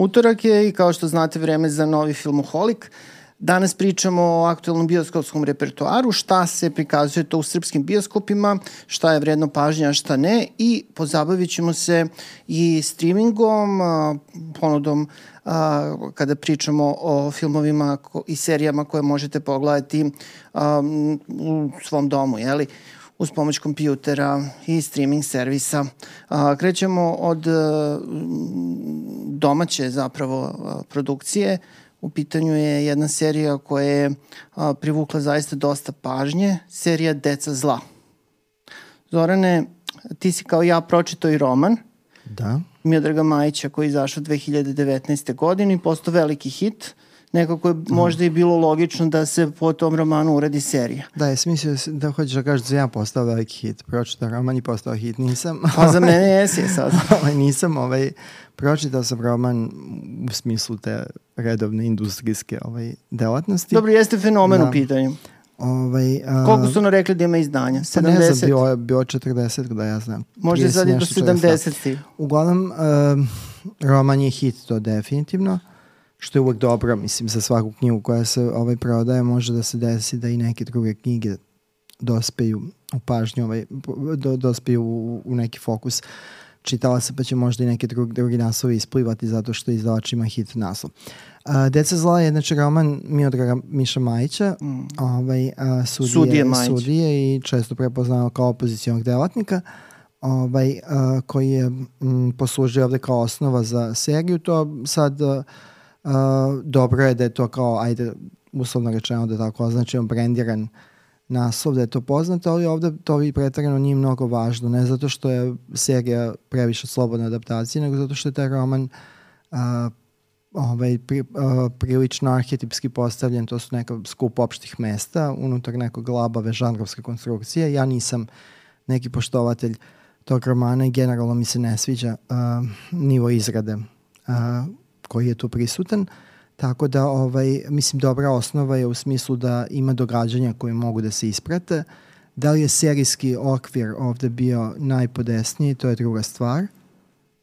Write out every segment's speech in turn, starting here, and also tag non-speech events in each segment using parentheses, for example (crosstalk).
Utorak je i kao što znate vreme za novi filmoholik. Danas pričamo o aktualnom bioskopskom repertoaru, šta se prikazuje to u srpskim bioskopima, šta je vredno pažnja, a šta ne i pozabavit ćemo se i streamingom, ponudom kada pričamo o filmovima i serijama koje možete pogledati u svom domu, jeli? Uz pomoć kompjutera i streaming servisa. krećemo od domaće zapravo produkcije. U pitanju je jedna serija koja je privukla zaista dosta pažnje, serija Deca zla. Zorane, ti si kao ja pročitao i roman. Da. Miodraga Majića koji je izašao 2019. godine i postao veliki hit. Nekako je možda i bilo logično da se po tom romanu uradi serija. Da, je smislio da hoćeš da kažeš da ja postao veliki hit. Pročitao roman i postao hit. Nisam. (laughs) Pa za mene jesi sad. (laughs) ovaj, nisam, ovaj, pročitao sam roman u smislu te redovne industrijske ovaj, delatnosti. Dobro, jeste fenomen da. u pitanju. Ovaj, a, Koliko su ono rekli da ima izdanja? 70? Pa ne znam, bio, bio 40, da ja znam. Možda sad i do 70. Uglavnom, uh, roman je hit, to definitivno što je uvek dobro, mislim, za svaku knjigu koja se ovaj prodaje može da se desi da i neke druge knjige dospeju u pažnju, ovaj, do, dospeju u, u neki fokus čitala se pa će možda i neke drugi, drugi naslovi isplivati zato što izdavač ima hit naslov. Uh, Deca zla je znači roman Miodraga Miša Majića, mm. ovaj, uh, sudije, sudije, Majić. sudije i često prepoznao kao opozicijonog delatnika ovaj, uh, koji je m, poslužio ovde kao osnova za seriju. To sad dobro je da je to kao, ajde, uslovno rečeno da tako označimo, brendiran naslov, da je to poznato, ali ovde to i pretarano nije mnogo važno, ne zato što je serija previše slobodna adaptacija, nego zato što je taj roman uh, ovaj, pri, uh, prilično arhetipski postavljen, to su neka skup opštih mesta unutar nekog labave žanrovske konstrukcije. Ja nisam neki poštovatelj tog romana i generalno mi se ne sviđa uh, nivo izrade uh, koji je tu prisutan. Tako da, ovaj, mislim, dobra osnova je u smislu da ima događanja koje mogu da se isprate. Da li je serijski okvir ovde bio najpodesniji, to je druga stvar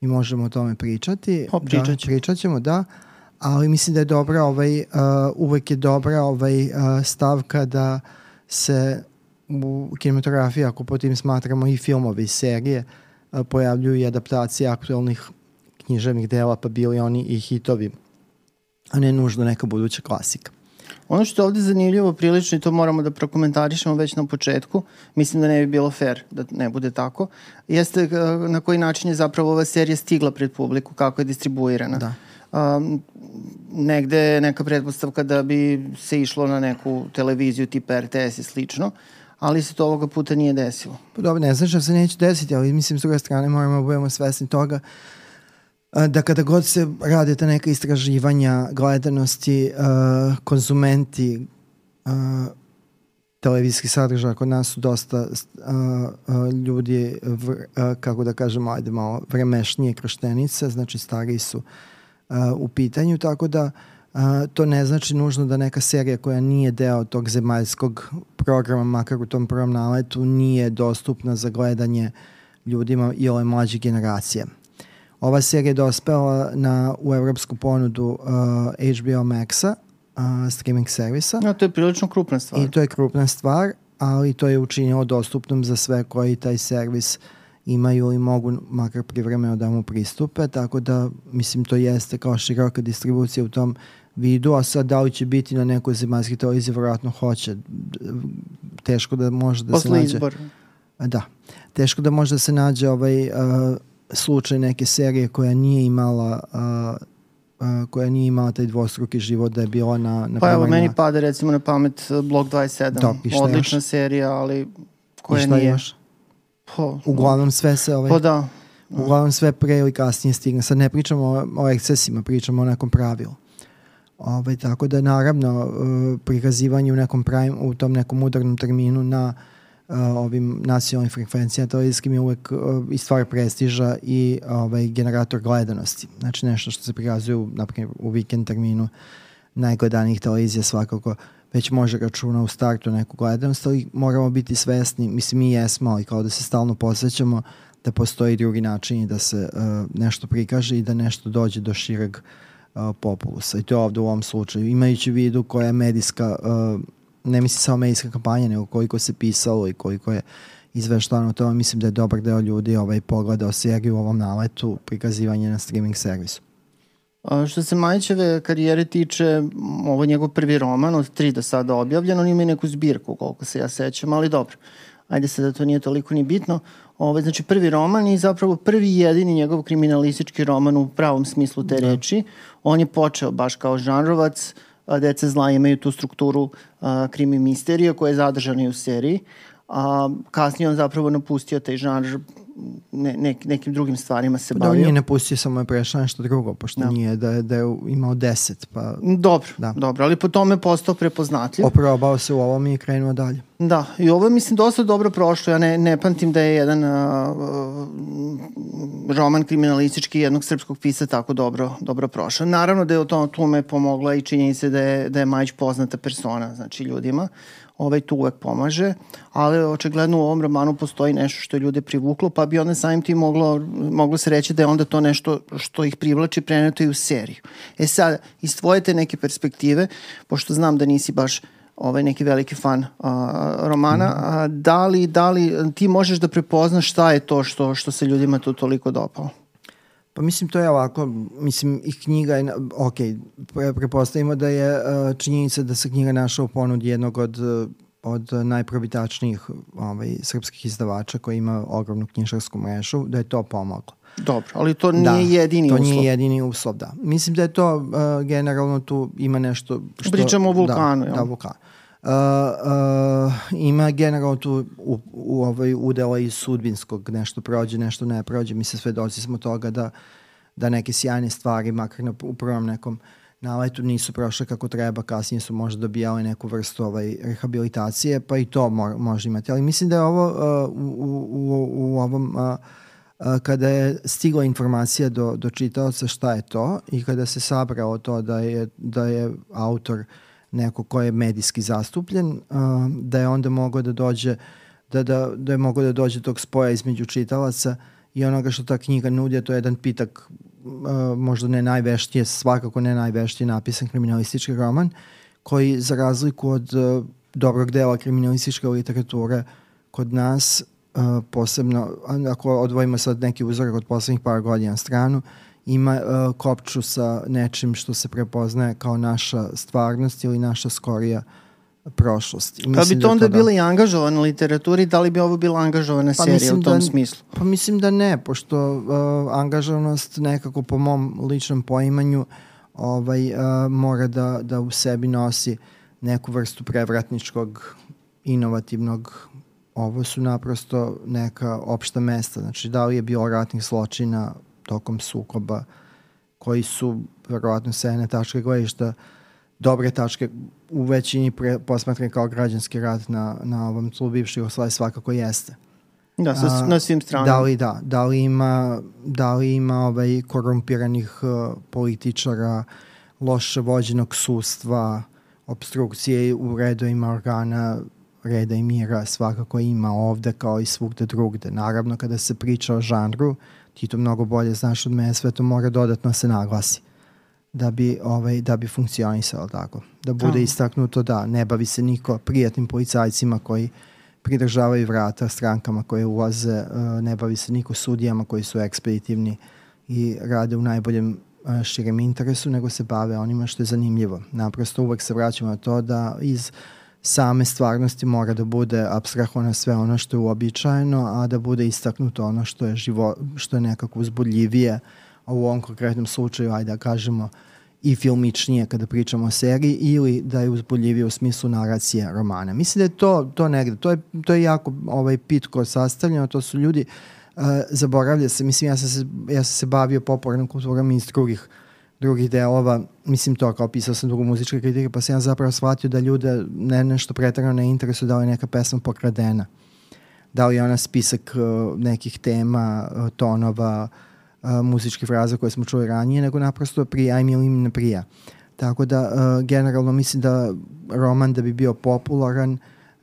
i možemo o tome pričati. O, pričat, da, ćemo. pričat ćemo, da. Ali mislim da je dobra, ovaj, uh, uvek je dobra ovaj, uh, stavka da se u kinematografiji, ako po tim smatramo i filmove i serije, uh, pojavljuju i adaptacije aktualnih književnih dela, pa bili oni i hitovi, a ne nužno neka buduća klasika. Ono što je ovde zanimljivo prilično i to moramo da prokomentarišemo već na početku, mislim da ne bi bilo fair da ne bude tako, jeste eh, na koji način je zapravo ova serija stigla pred publiku, kako je distribuirana. Da. Um, negde je neka pretpostavka da bi se išlo na neku televiziju tipa RTS i slično, ali se to ovoga puta nije desilo. Pa dobro, ne znaš da se neće desiti, ali mislim s druge strane moramo da budemo svesni toga da kada god se rade ta neka istraživanja gledanosti, uh, konzumenti uh, televizijskih sadržaja kod nas su dosta uh, ljudi, v, uh, kako da kažemo, ajde malo, vremešnije krštenice, znači stariji su uh, u pitanju, tako da uh, to ne znači nužno da neka serija koja nije deo tog zemaljskog programa, makar u tom prvom naletu, nije dostupna za gledanje ljudima i ove mlađe generacije. Ova serija je dospela na, u evropsku ponudu uh, HBO Maxa, uh, streaming servisa. No, to je prilično krupna stvar. I to je krupna stvar, ali to je učinilo dostupnom za sve koji taj servis imaju i mogu makar privremeno da mu pristupe, tako da mislim to jeste kao široka distribucija u tom vidu, a sad da li će biti na nekoj zemaljskoj televiziji, vjerojatno hoće. Teško da može da Posle se nađe... izbor. Da. Teško da može da se nađe ovaj, uh, slučaj neke serije koja nije imala uh, uh, koja nije imala taj dvostruki život da je bila na, na Pa evo, meni pada recimo na pamet uh, Blok 27, da, odlična još? serija, ali koja I šta nije. Još? Po, Uglavnom sve se ovaj, po da. Uglavnom sve pre ili kasnije stigne. Sad ne pričamo o, o ekscesima, pričamo o nekom pravilu. Ove, ovaj, tako da naravno uh, prikazivanje u nekom prime, u tom nekom udarnom terminu na uh, ovim nacionalnim frekvencijama televizijskim je uvek uh, i stvar prestiža i ovaj, generator gledanosti. Znači nešto što se prikazuje u, naprimjer, u vikend terminu najgledanijih televizija svakako već može računa u startu neku gledanost, ali moramo biti svesni, mislim mi jesmo, ali kao da se stalno posvećamo da postoji drugi način i da se uh, nešto prikaže i da nešto dođe do šireg uh, populusa. I to je ovde u ovom slučaju. Imajući u vidu koja je medijska, uh, ne misli samo medijska kampanja, nego koliko se pisalo i koliko je izveštano o tome, mislim da je dobar deo ljudi ovaj, pogledao seriju u ovom naletu prikazivanje na streaming servisu. A što se Majićeve karijere tiče, ovo je njegov prvi roman od tri do sada objavljen, on ima neku zbirku, koliko se ja sećam, ali dobro. Ajde se da to nije toliko ni bitno. Ovo, znači prvi roman i zapravo prvi jedini njegov kriminalistički roman u pravom smislu te da. reči. On je počeo baš kao žanrovac, Deca zla imaju tu strukturu a, krimi misterija koja je zadržana i u seriji, a kasnije on zapravo napustio taj žanr ne, ne, nekim drugim stvarima se bavio. Da, on nije napustio, samo je prešao nešto drugo, pošto da. nije da, da je imao deset. Pa... Dobro, da. dobro, ali po tome postao prepoznatljiv. Oprobao se u ovom i krenuo dalje. Da, i ovo je mislim dosta dobro prošlo. Ja ne, ne pamtim da je jedan uh, roman kriminalistički jednog srpskog pisa tako dobro, dobro prošao. Naravno da je o tom tome pomogla i činjenica da je, da je Majić poznata persona, znači ljudima ovaj tu uvek pomaže, ali očigledno u ovom romanu postoji nešto što je ljude privuklo, pa bi onda samim tim moglo, moglo se reći da je onda to nešto što ih privlači preneto i u seriju. E sad, iz tvoje te neke perspektive, pošto znam da nisi baš ovaj neki veliki fan a, romana, mhm. a, da, li, da li ti možeš da prepoznaš šta je to što, što se ljudima tu toliko dopalo? Pa mislim to je ovako, mislim i knjiga je, ok, pre, prepostavimo da je uh, činjenica da se knjiga našla u ponudi jednog od od najprobitačnijih ovaj, srpskih izdavača koji ima ogromnu knjižarsku mrežu, da je to pomoglo. Dobro, ali to nije da, jedini to uslov. to nije jedini uslov, da. Mislim da je to uh, generalno tu ima nešto što... Pričamo o vulkanu, da, Da, vulkanu. Uh, ima generalno tu u, u ovaj udela iz sudbinskog nešto prođe, nešto ne prođe. Mi se svedoci smo toga da, da neke sjajne stvari, makar na, u prvom nekom naletu nisu prošle kako treba, kasnije su možda dobijali neku vrstu ovaj, rehabilitacije, pa i to mo, može imati. Ali mislim da je ovo uh, u, u, u ovom uh, kada je stigla informacija do, do čitaoca šta je to i kada se sabrao to da je, da je autor uh, neko ko je medijski zastupljen, da je onda mogao da dođe da, da, da je mogao da dođe tog spoja između čitalaca i onoga što ta knjiga nudi, to je jedan pitak možda ne najveštije, svakako ne najveštije napisan kriminalistički roman, koji za razliku od dobrog dela kriminalističke literature kod nas, posebno, ako odvojimo sad neki uzorak od poslednjih par godina stranu, ima uh, kopču sa nečim što se prepoznaje kao naša stvarnost ili naša skorija prošlost. Kada bi to da onda da... bila i angažovana literatura da li bi ovo bila angažovana pa serija u tom da, smislu? Pa mislim da ne, pošto uh, angažovanost nekako po mom ličnom poimanju ovaj, uh, mora da, da u sebi nosi neku vrstu prevratničkog, inovativnog ovo su naprosto neka opšta mesta. Znači, da li je bilo ratnih zločina tokom sukoba koji su verovatno sa jedne tačke gledišta dobre tačke u većini pre, posmatrani kao građanski rad na, na ovom tlu bivših Jugoslavije svakako jeste. Da, sa, na svim stranama. Da li, da, da li ima, da li ima ovaj korumpiranih uh, političara, loše vođenog sustva, obstrukcije u redovima organa reda i mira svakako ima ovde kao i svugde drugde. Naravno, kada se priča o žanru, ti to mnogo bolje znaš od mene, sve to mora dodatno se naglasi da bi, ovaj, da bi funkcionisalo tako. Da bude oh. istaknuto da ne bavi se niko prijatnim policajcima koji pridržavaju vrata strankama koje ulaze, eh, ne bavi se niko sudijama koji su ekspeditivni i rade u najboljem eh, širem interesu, nego se bave onima što je zanimljivo. Naprosto uvek se vraćamo na to da iz uh, same stvarnosti mora da bude abstrahovano sve ono što je uobičajeno, a da bude istaknuto ono što je, živo, što je nekako uzbudljivije, a u ovom konkretnom slučaju, ajde da kažemo, i filmičnije kada pričamo o seriji ili da je uzbudljivije u smislu naracije romana. Mislim da je to, to negde, to je, to je jako ovaj, pitko sastavljeno, to su ljudi, uh, zaboravlja se, mislim ja sam se, ja sam se bavio popularnom kulturom iz drugih uh, drugih delova, mislim to kao pisao sam drugu muzičke kritike, pa sam ja zapravo shvatio da ljude ne, nešto pretrano ne interesuje da li je neka pesma pokradena. Da li je ona spisak uh, nekih tema, uh, tonova, uh, muzičkih fraza koje smo čuli ranije, nego naprosto prija im ili im ne prija. Tako da, uh, generalno mislim da roman da bi bio popularan,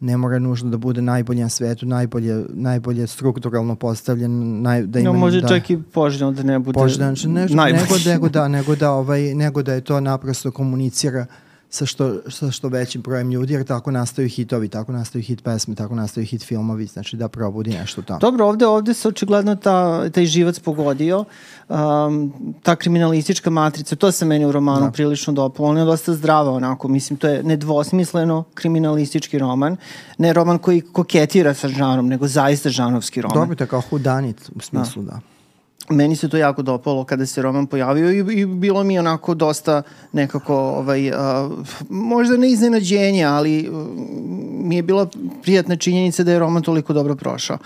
ne mora nužno da bude najbolje na svetu, najbolje, najbolje strukturalno postavljen, naj, da ima... No, može da, čak i poželjno da ne bude poželjno, znači, ne, najbolji. nego, nego, da, nego, da, ovaj, nego da je to naprosto komunicira sa što, sa što većim brojem ljudi, jer tako nastaju hitovi, tako nastaju hit pesme, tako nastaju hit filmovi, znači da probudi nešto tamo. Dobro, ovde, ovde se očigledno ta, taj živac pogodio, um, ta kriminalistička matrica, to se meni u romanu da. prilično dopalo, ona je dosta zdrava onako, mislim, to je nedvosmisleno kriminalistički roman, ne roman koji koketira sa žanom, nego zaista žanovski roman. Dobro, kao hudanit u smislu, da. da meni se to jako dopalo kada se roman pojavio i, i bilo mi onako dosta nekako ovaj, a, možda ne iznenađenje, ali uh, mi je bila prijatna činjenica da je roman toliko dobro prošao.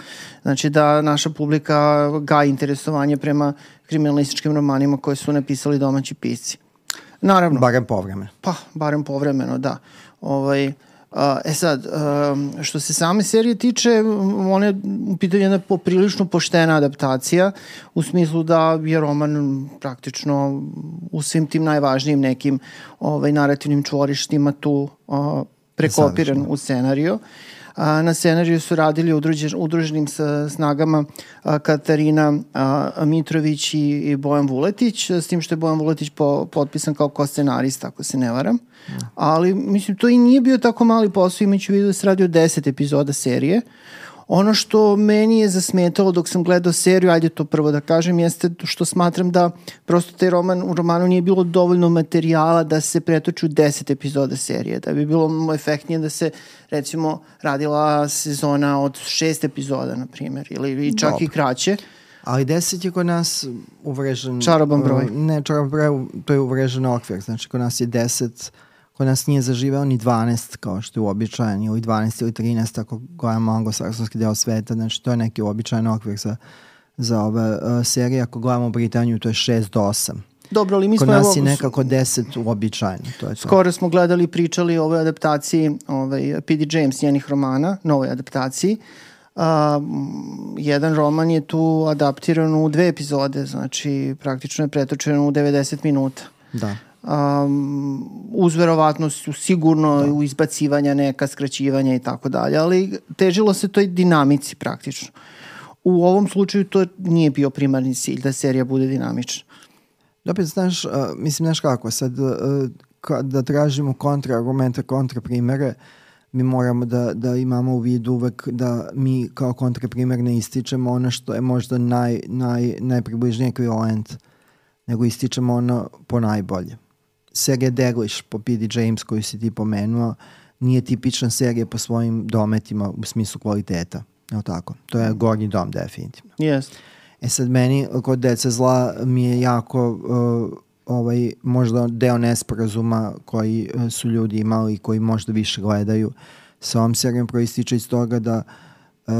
Znači da naša publika ga interesovanje prema kriminalističkim romanima koje su napisali domaći pisci. Naravno. Barem povremeno. Pa, barem povremeno, da. Ovaj, e sad, što se same serije tiče, ona je u pitanju jedna poprilično poštena adaptacija, u smislu da je roman praktično u svim tim najvažnijim nekim ovaj, narativnim čvorištima tu prekopiran u scenariju. A, na scenariju su radili udružen, udruženim sa snagama a, Katarina a, Mitrović i, i Bojan Vuletić, s tim što je Bojan Vuletić po, potpisan kao ko-scenarista, ako se ne varam. Ali, mislim, to i nije bio tako mali posao, imajući u vidu da se radi o deset epizoda serije. Ono što meni je zasmetalo dok sam gledao seriju, ajde to prvo da kažem, jeste što smatram da prosto taj roman, u romanu nije bilo dovoljno materijala da se pretoči u deset epizoda serije, da bi bilo efektnije da se recimo radila sezona od šest epizoda, na primjer, ili čak Dobre. i kraće. Ali deset je kod nas uvrežen... Čaroban broj. Uh, ne, čaroban broj, to je uvrežen okvir. Znači, kod nas je deset kod nas nije zaživeo ni 12 kao što je uobičajen ili 12 ili 13 ako gledamo anglosaksonski deo sveta, znači to je neki uobičajen okvir za, za ove uh, serije, ako gledamo Britaniju to je 6 do 8. Dobro, ali mi Kod smo... nas je nekako 10 uobičajeno. To je to. Skoro smo gledali i pričali o ovoj adaptaciji ovaj, P.D. James njenih romana, novoj adaptaciji. Uh, jedan roman je tu adaptiran u dve epizode, znači praktično je pretočen u 90 minuta. Da um, uz verovatnost sigurno da. u izbacivanja neka, skraćivanja i tako dalje, ali težilo se toj dinamici praktično. U ovom slučaju to nije bio primarni cilj, da serija bude dinamična. Dobro, znaš, uh, mislim, znaš kako, sad uh, da tražimo kontraargumente, kontraprimere, mi moramo da, da imamo u vidu uvek da mi kao kontraprimer ne ističemo ono što je možda naj, naj, najpribližniji ekvivalent, nego ističemo ono po najbolje serija Deglish po P.D. James koju si ti pomenuo nije tipična serija po svojim dometima u smislu kvaliteta. Evo tako. To je gornji dom definitivno. Yes. E sad meni kod Deca zla mi je jako uh, ovaj, možda deo nesporazuma koji uh, su ljudi imali i koji možda više gledaju sa ovom serijom proističe iz toga da uh,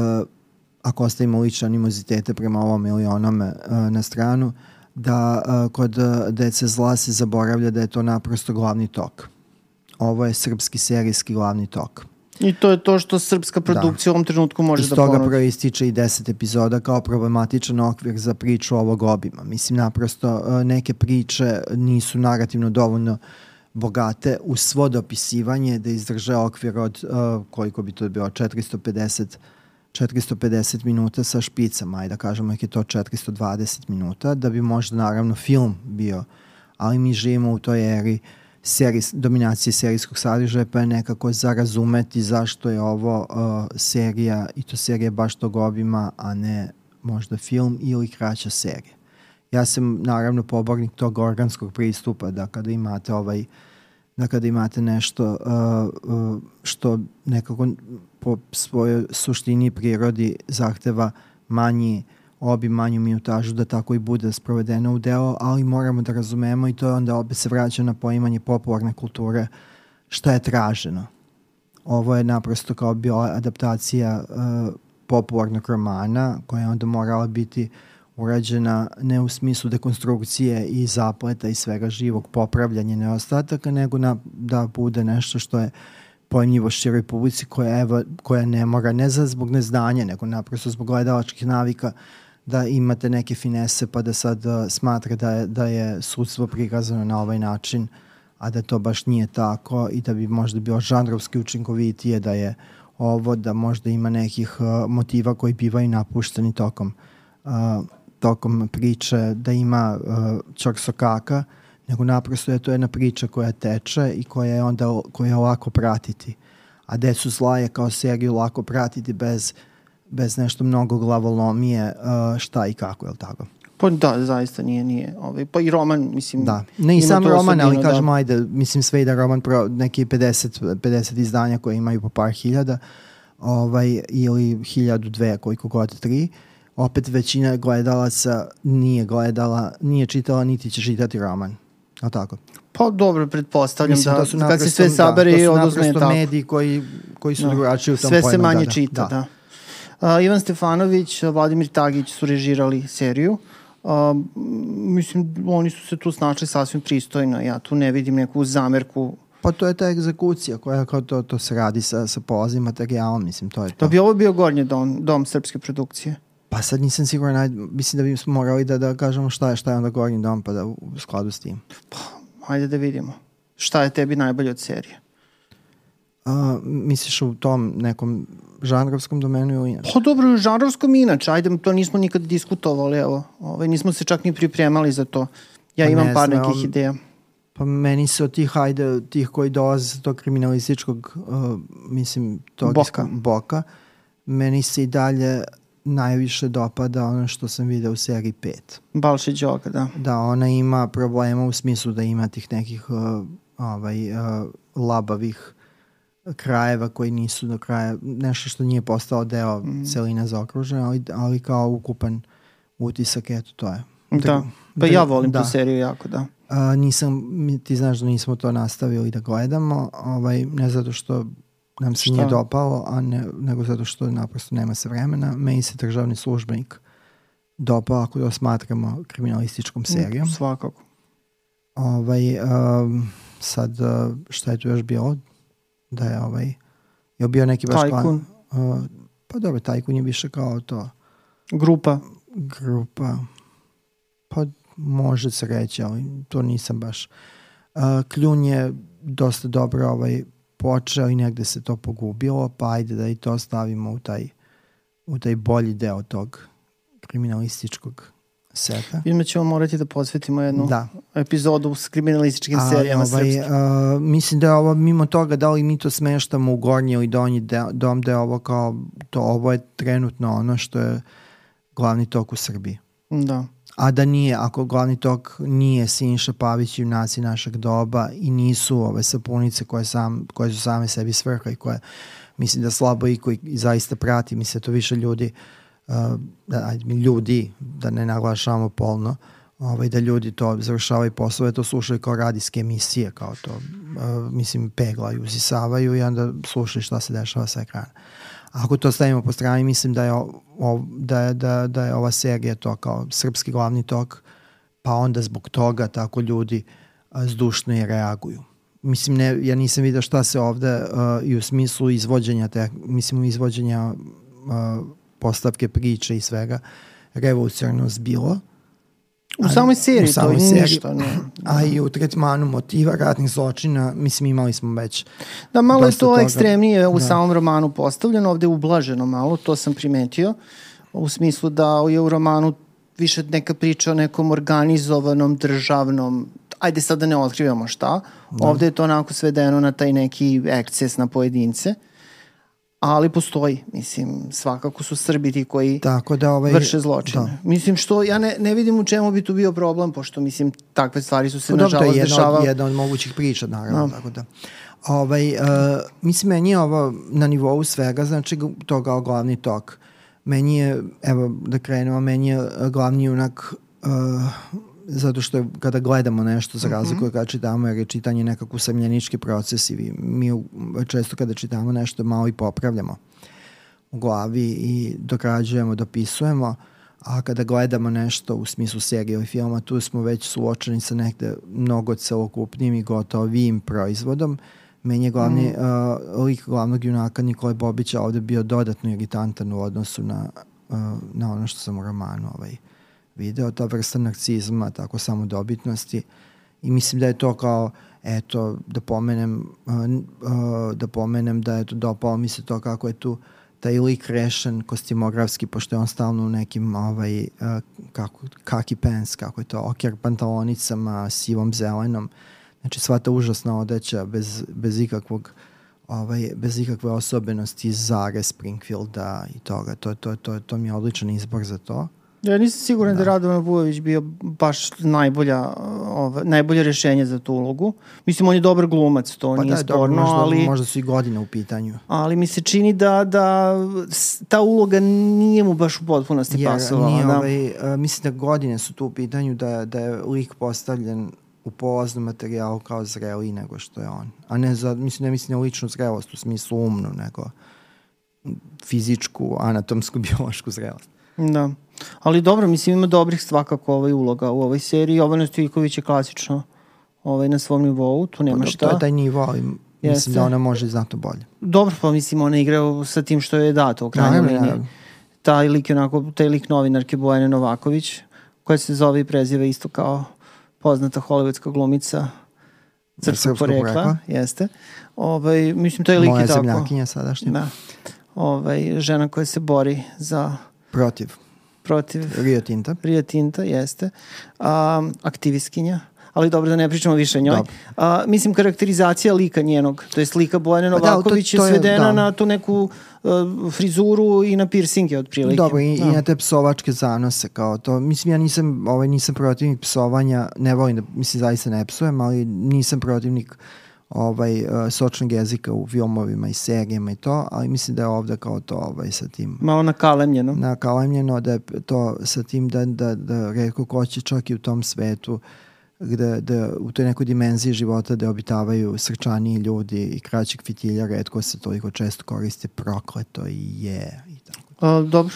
ako ostavimo lične animozitete prema ovom ili onome uh, na stranu, uh, da uh, kod Dece zla se zaboravlja da je to naprosto glavni tok. Ovo je srpski serijski glavni tok. I to je to što srpska produkcija da. u ovom trenutku može Iz da ponudi. Iz toga proističe i deset epizoda kao problematičan okvir za priču ovog obima. Mislim, naprosto neke priče nisu narativno dovoljno bogate u svo dopisivanje da izdrže okvir od, uh, koliko bi to bilo, 450 450 minuta sa špicama, ajde da kažemo je to 420 minuta, da bi možda naravno film bio, ali mi živimo u toj eri serijs, dominacije serijskog sadržaja, pa je nekako za razumeti zašto je ovo uh, serija, i to serija baš tog obima, a ne možda film ili kraća serija. Ja sam naravno pobornik tog organskog pristupa, da kada imate ovaj da kada imate nešto uh, uh, što nekako po svojoj suštini i prirodi zahteva manji obi manju minutažu da tako i bude sprovedeno u delo, ali moramo da razumemo i to je onda opet se vraća na poimanje popularne kulture šta je traženo. Ovo je naprosto kao bila adaptacija uh, popularnog romana koja je onda morala biti urađena ne u smislu dekonstrukcije i zapleta i svega živog popravljanja neostataka, nego na, da bude nešto što je uh, pojmljivo široj publici koja, evo, koja ne mora, ne za zbog neznanja, nego naprosto zbog gledalačkih navika da imate neke finese pa da sad uh, smatra da je, da je sudstvo prikazano na ovaj način, a da to baš nije tako i da bi možda bilo žanrovski učinkovitije da je ovo da možda ima nekih uh, motiva koji bivaju napušteni tokom uh, tokom priče, da ima uh, čorsokaka, nego naprosto je to jedna priča koja teče i koja je onda koja je lako pratiti. A Decu zla je kao seriju lako pratiti bez, bez nešto mnogo glavolomije uh, šta i kako, je li tako? Pa da, zaista nije, nije. Ovaj, pa i roman, mislim... Da, ne i sam roman, ali da. kažemo, ajde, mislim sve i da roman pro neki 50, 50 izdanja koje imaju po par hiljada, ovaj, ili hiljadu dve, koliko god tri, opet većina gledalaca nije gledala, nije čitala, niti će čitati roman. A tako? Pa dobro, pretpostavljam Mislim, da, da kad se sve sabere da, i oduzme tako. mediji koji, koji su da. drugačiji u tom Sve pojmu. Sve se manje da, čita, da. da. Uh, Ivan Stefanović, Vladimir Tagić su režirali seriju. Uh, mislim, oni su se tu snašli sasvim pristojno. Ja tu ne vidim neku zamerku Pa to je ta egzekucija koja kao to, to se radi sa, sa polazim materijalom, mislim, to je to. Da bi ovo bio gornji dom, dom srpske produkcije? Pa sad nisam siguran, mislim da bi smo morali da, da kažemo šta je, šta je onda gornji dom, pa da u skladu s tim. Pa, hajde da vidimo. Šta je tebi najbolje od serije? A, misliš u tom nekom žanrovskom domenu ili inače? Pa dobro, u žanrovskom inače, ajde, to nismo nikad diskutovali, evo, ovaj, nismo se čak ni pripremali za to. Ja pa imam ne par znam, nekih ideja. Pa meni se od tih, ajde, tih koji dolaze sa tog kriminalističkog, uh, mislim, tog boka. boka, meni se i dalje najviše dopada ono što sam video u seriji 5. Balši Đoga, da. Da, ona ima problema u smislu da ima tih nekih uh, ovaj, uh, labavih krajeva koji nisu do kraja, nešto što nije postao deo mm. celine zaokružene, ali, ali kao ukupan utisak, eto, to je. Da, pa da, ja volim da. tu seriju jako, da. A, nisam, ti znaš da nismo to nastavili da gledamo, ovaj, ne zato što nam se Šta? nije dopalo, a ne, nego zato što naprosto nema se vremena. Meni se državni službenik dopao ako to smatramo kriminalističkom mm, serijom. Mm, svakako. Ovaj, um, sad, uh, šta je tu još bilo? Da je ovaj, je bio neki baš Tajkun. Klan, uh, pa dobro, Tajkun je više kao to. Grupa. Grupa. Pa može se reći, ali to nisam baš. Uh, Kljun je dosta dobro ovaj, počeo i negde se to pogubilo, pa ajde da i to stavimo u taj, u taj bolji deo tog kriminalističkog seta. Vidimo da ćemo morati da posvetimo jednu da. epizodu s kriminalističkim A, serijama ovaj, uh, mislim da je ovo, mimo toga, da li mi to smeštamo u gornji ili donji de, dom, da je ovo kao, to ovo je trenutno ono što je glavni tok u Srbiji. Da a da nije, ako glavni tok nije Sinša Pavić i junaci našeg doba i nisu ove sapunice koje, sam, koje su same sebi svrha i koje mislim da slabo i koji zaista prati, mislim da to više ljudi uh, da, ljudi, da ne naglašavamo polno, ovaj, da ljudi to završavaju poslove, to slušaju kao radijske emisije, kao to, uh, mislim, peglaju, usisavaju i onda slušaju šta se dešava sa ekrana. Ako to stavimo po strani, mislim da je, o, da, je, da, da je ova serija to kao srpski glavni tok, pa onda zbog toga tako ljudi a, zdušno i reaguju. Mislim, ne, ja nisam vidio šta se ovde uh, i u smislu izvođenja, te, mislim, izvođenja uh, postavke priče i svega, revolucionarno zbilo. U samoj seriji, u samoj to seriji, ništa. Ne. A i u tretmanu motiva ratnih zločina, mislim imali smo već Da, malo je to toga. ekstremnije u da. samom romanu postavljeno, ovde ublaženo malo, to sam primetio, u smislu da je u romanu više neka priča o nekom organizovanom državnom ajde sad da ne otkrivamo šta, da. ovde je to onako svedeno na taj neki ekces na pojedince ali postoji, mislim, svakako su Srbi ti koji Tako da, ovaj, vrše zločine. Da. Mislim, što ja ne, ne vidim u čemu bi tu bio problem, pošto, mislim, takve stvari su se, pa, nažalost, dešavale. To je jedna od, jedna od mogućih priča, naravno, no. tako da. Ovaj, uh, mislim, meni je ovo na nivou svega, znači toga o glavni tok. Meni je, evo da krenemo, meni je glavni junak uh, zato što kada gledamo nešto za razliku mm -hmm. kada čitamo jer je čitanje nekako usamljenički proces i mi često kada čitamo nešto malo i popravljamo u glavi i dograđujemo, dopisujemo a kada gledamo nešto u smislu serije ili filma tu smo već suočeni sa nekde mnogo celokupnim i gotovim proizvodom meni je glavni mm. uh, lik glavnog junaka Nikole Bobića ovde bio dodatno iritantan u odnosu na, uh, na ono što sam u romanu ovaj, video, ta vrsta narcizma, tako samodobitnosti i mislim da je to kao eto, da pomenem, da pomenem da eto, dopao mi se to kako je tu taj lik rešen kostimografski, pošto je on stalno u nekim ovaj, kako, kaki pants, kako je to, okjer pantalonicama, sivom zelenom. Znači sva ta užasna odeća bez, bez ikakvog ovaj, bez ikakve osobenosti iz Zare, Springfielda i toga. To, to, to, to mi je odličan izbor za to. Ja nisam siguran da, da Radovan Vujović bio baš najbolja, ova, najbolje rešenje za tu ulogu. Mislim, on je dobar glumac, to pa nije da, sporno, dobro, možda, ali... Možda su i godine u pitanju. Ali mi se čini da, da ta uloga nije mu baš u potpunosti Jer, pasovala. Nije, da. ovaj, uh, mislim da godine su tu u pitanju, da, da je lik postavljen u polaznom materijalu kao zreli nego što je on. A ne za, mislim, ne mislim na ličnu zrelost u smislu umnu, nego fizičku, anatomsku, (laughs) biološku zrelost. Da. Ali dobro, mislim ima dobrih svakako ovaj uloga u ovoj seriji. Jovana Stojković je klasično ovaj, na svom nivou, tu nema šta. To je taj nivo, ali mislim Jeste. da ona može znatno bolje. Dobro, pa mislim ona igra sa tim što je dato u krajnjoj liniji. Taj lik, onako, taj lik novinarke Bojane Novaković, koja se zove i preziva isto kao poznata hollywoodska glumica srpskog porekla, porekla, jeste. Ovaj, mislim, to je lik Moja i tako. Moja zemljakinja sadašnja. Da. Ovaj, žena koja se bori za... Protiv. Protiv. Rio Tinta. Rio Tinta, jeste. Um, aktivistkinja ali dobro da ne pričamo više o njoj. A, mislim, karakterizacija lika njenog, to je slika Bojane Novaković pa da, to, to je svedena da. na tu neku uh, frizuru i na piercinge otprilike. Dobro, i, da. i na te psovačke zanose kao to. Mislim, ja nisam, ovaj, nisam protivnik psovanja, ne volim da, mislim, zaista ne psujem, ali nisam protivnik ovaj, uh, sočnog jezika u filmovima i serijama i to, ali mislim da je ovde kao to ovaj, sa tim... Malo nakalemljeno. Nakalemljeno, da je to sa tim da, da, da reko ko će čak i u tom svetu gde, da u toj nekoj dimenziji života da obitavaju srčaniji ljudi i kraćeg fitilja redko se toliko često koriste prokleto i je i tako. A, dobro.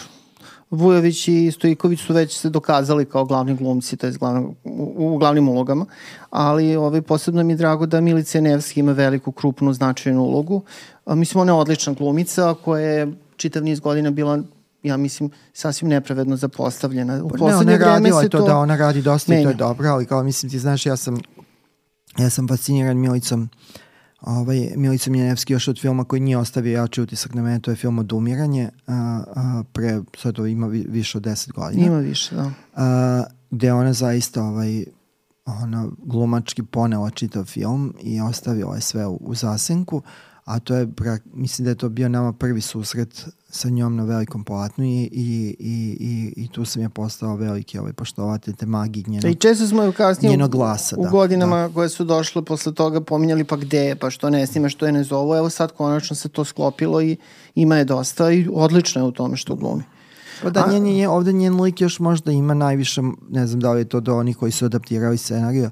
Vujović i Stojiković su već se dokazali kao glavni glumci, to je glavno, u, u glavnim ulogama, ali ovaj, posebno mi je drago da Milica Nevski ima veliku, krupnu, značajnu ulogu. A, mislim, ona je odlična glumica koja je čitav niz godina bila ja mislim, sasvim nepravedno zapostavljena. U poslednje ne, vreme se to, to da ona radi dosta menja. i to je dobro, ali kao mislim ti znaš, ja sam ja sam fasciniran Milicom ovaj, Milicom Njenevski još od filma koji nije ostavio jači utisak na mene, to je film Odumiranje, a, a, pre, sad to ima vi, više od 10 godina. Ima više, da. A, gde ona zaista ovaj, ona glumački ponela čitav film i ostavila je sve u, u zasenku, a to je, mislim da je to bio nama prvi susret sa njom na velikom platnu i, i, i, i, i tu sam je postao veliki ovaj, poštovatelj te magije njenog, I često smo kasnije njenog glasa. U, da, u godinama da. koje su došle posle toga pominjali pa gde je, pa što ne snima, što je ne zovu. Evo sad konačno se to sklopilo i ima je dosta i odlično je u tome što glumi. Pa da, njen, njen, ovde njen lik još možda ima najviše, ne znam da li je to do onih koji su adaptirali scenariju,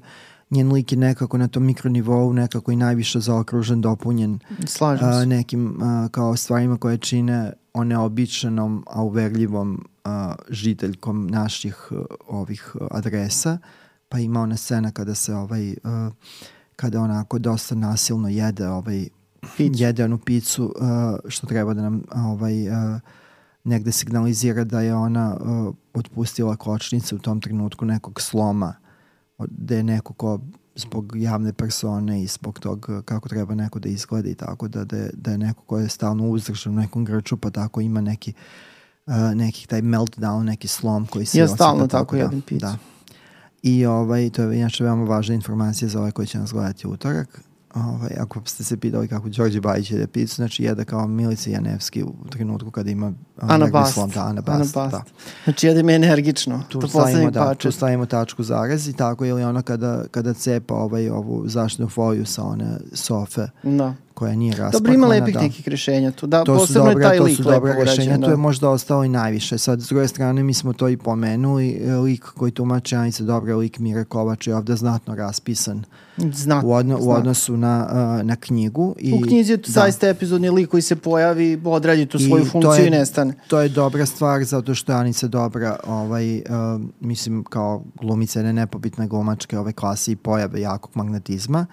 njen lik je nekako na tom mikronivou nekako i najviše zaokružen, dopunjen Slažem se. nekim a, kao stvarima koje čine oneobičanom, a uverljivom a, žiteljkom naših a, ovih adresa. Pa ima ona scena kada se ovaj a, kada onako dosta nasilno jede ovaj Pić. jede onu picu a, što treba da nam ovaj a, negde signalizira da je ona uh, otpustila kočnice u tom trenutku nekog sloma da je neko ko zbog javne persone i zbog tog kako treba neko da izgleda i tako da, da, je, da je neko ko je stalno uzdržan u nekom grču pa tako ima neki uh, neki taj meltdown, neki slom koji se ja stalno tako, tako da, jedan picu. Da. I ovaj, to je inače veoma važna informacija za ovaj koji će nas gledati utorak ovaj, ako ste se pitali kako Đorđe Bajić jede picu, znači jede kao Milica Janevski u trenutku kada ima Ana Bast. Slom, da, Ana Bast, Ana Bast. Da. Znači jede me energično. Tu, to stavimo, da, tu stavimo tačku zarez i tako, ili ona kada, kada cepa ovaj, ovu zaštnu foliju sa one sofe. Da koja nije raspakovana. Dobro, ima lepih da. nekih rešenja tu. Da, to posebno dobre, je taj lik To su dobre rešenja, da. to je možda ostalo i najviše. Sad, s druge strane, mi smo to i pomenuli, lik koji tumače Anice Dobre, lik Mire Kovač je ovde znatno raspisan Znat, u, odno, u odnosu na, uh, na knjigu. I, u knjizi je to da. zaista epizodni lik koji se pojavi, odradi tu svoju I funkciju je, i nestane. To je dobra stvar zato što je Anica Dobra, ovaj, uh, mislim, kao glumica je nepobitna glumačke ove klase i pojave jakog magnetizma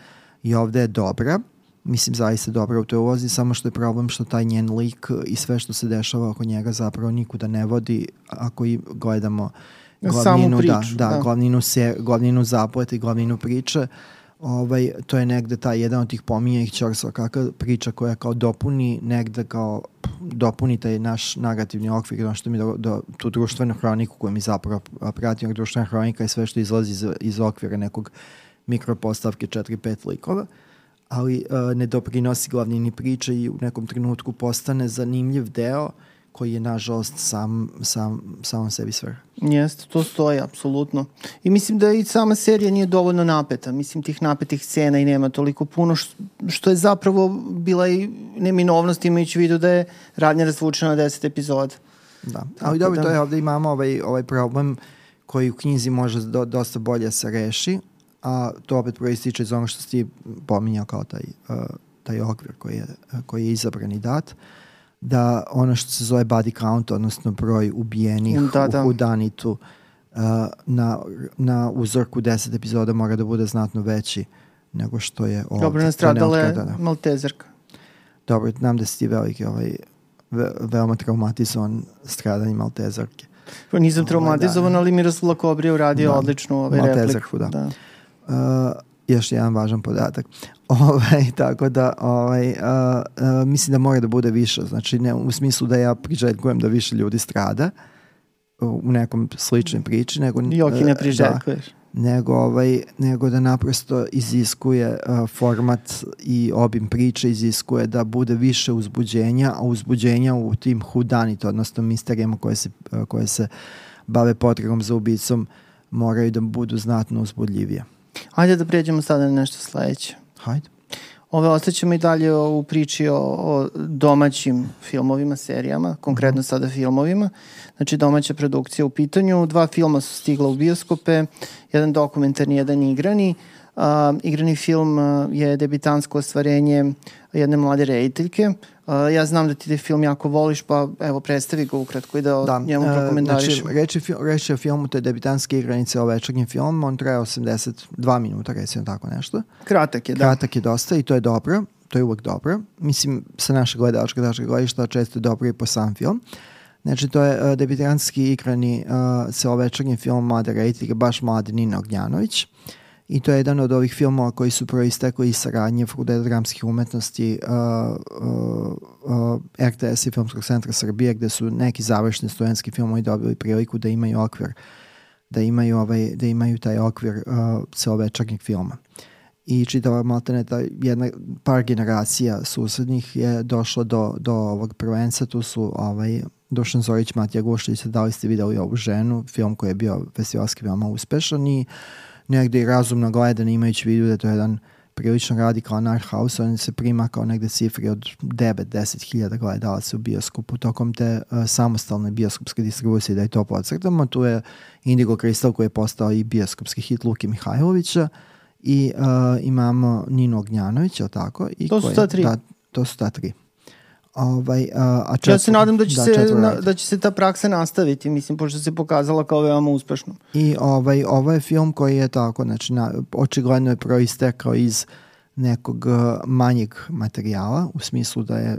i ovde je dobra mislim zaista dobro u toj ulozi, samo što je problem što taj njen lik i sve što se dešava oko njega zapravo nikuda ne vodi ako i gledamo glavninu, priču, da, da, da. Glavninu, se, glavninu zapleta i glavninu priče ovaj, to je negde ta jedan od tih pominjenih Ćorsova kakva priča koja kao dopuni negde kao dopuni taj naš negativni okvir, ono što mi do, do, tu društvenu hroniku koju mi zapravo pratimo, društvena hronika je sve što izlazi iz, iz okvira nekog mikropostavke 4-5 likova, ali uh, ne doprinosi glavnini priče i u nekom trenutku postane zanimljiv deo koji je nažalost sam, sam, samom sebi svrha. Jeste, to stoji, apsolutno. I mislim da i sama serija nije dovoljno napeta. Mislim, tih napetih scena i nema toliko puno, što je zapravo bila i neminovnost imajući vidu da je radnja razvučena na 10 epizoda. Da, ali dobro, da... to je ovde imamo ovaj, ovaj problem koji u knjizi može do, dosta bolje se reši, a to opet proističe iz onog što si pominjao kao taj, uh, taj okvir koji je, koji je izabran i dat. Da ono što se zove body count, odnosno broj ubijenih da, da. u Hudanitu uh, na, na uzorku 10 epizoda mora da bude znatno veći nego što je ovdje. Dobro, nastradala je da, da. Maltezerka. Dobro, znam da si ti veliki ovaj, ve, veoma traumatizovan stradanjem Maltezerke. Pa nisam traumatizovan, da. ali Miroslav Kobrija uradio da. odličnu ovaj Maltezerku, da. da. Uh, još jedan važan podatak. (laughs) Ovaj, tako da ovaj, a, a, mislim da mora da bude više. Znači ne u smislu da ja priželjkujem da više ljudi strada u nekom sličnoj priči. Nego, Joki ne priželjkuješ. Da, nego, ovaj, nego da naprosto iziskuje a, format i obim priče iziskuje da bude više uzbuđenja, a uzbuđenja u tim hudanit, odnosno misterijama koje se, koje se bave potragom za ubicom moraju da budu znatno uzbudljivije. Hajde da pređemo sada na nešto sledeće. Hajde. Ove ostaćemo i dalje u priči o, o domaćim filmovima, serijama, konkretno sada filmovima. Znači domaća produkcija u pitanju. Dva filma su stigla u bioskope, jedan dokumentarni, jedan igrani. Uh, igrani film uh, je debitansko ostvarenje jedne mlade rediteljke Uh, ja znam da ti te film jako voliš, pa evo predstavi ga ukratko i da, da. njemu uh, prokomentariš. Znači, reći, reći o filmu, to je debitanske igranice o večernjem filmu, on traje 82 minuta, recimo tako nešto. Kratak je, da. Kratak je dosta i to je dobro, to je uvek dobro. Mislim, sa naše gledačka, dačka gledišta često je dobro i po sam film. Znači, to je uh, debitanski igrani uh, sa večernjem film Mlade rediteljke, baš mlade Nina Ognjanović. Uh, i to je jedan od ovih filmova koji su proistekli iz saradnje Fakulteta dramskih umetnosti uh, uh, uh, RTS i Filmskog centra Srbije gde su neki završni studentski filmovi dobili priliku da imaju okvir da imaju, ovaj, da imaju taj okvir uh, celovečernjeg filma. I čitava maltene ta jedna par generacija susednih je došlo do, do ovog prvenca, tu su ovaj, Dušan Zorić, Matija Gušlić, da li ste videli ovu ženu, film koji je bio festivalski veoma uspešan i uh, negde i razumno gledan imajući vidu da to je jedan prilično radikalan art house, on se prima kao negde cifri od 9-10 hiljada gledalaca u bioskopu tokom te uh, samostalne bioskopske distribucije, da je to podcrtamo. Tu je Indigo Crystal koji je postao i bioskopski hit Luki Mihajlovića i uh, imamo Nino Ognjanovića, tako? I to su ta tri. Da, to su ta tri. Ovaj, a, a četvr, ja se nadam da će, da, se, na, da će se ta praksa nastaviti, mislim, pošto se pokazala kao veoma uspešno. I ovaj, ovo je film koji je tako, znači, na, očigledno je proistekao iz nekog manjeg materijala, u smislu da je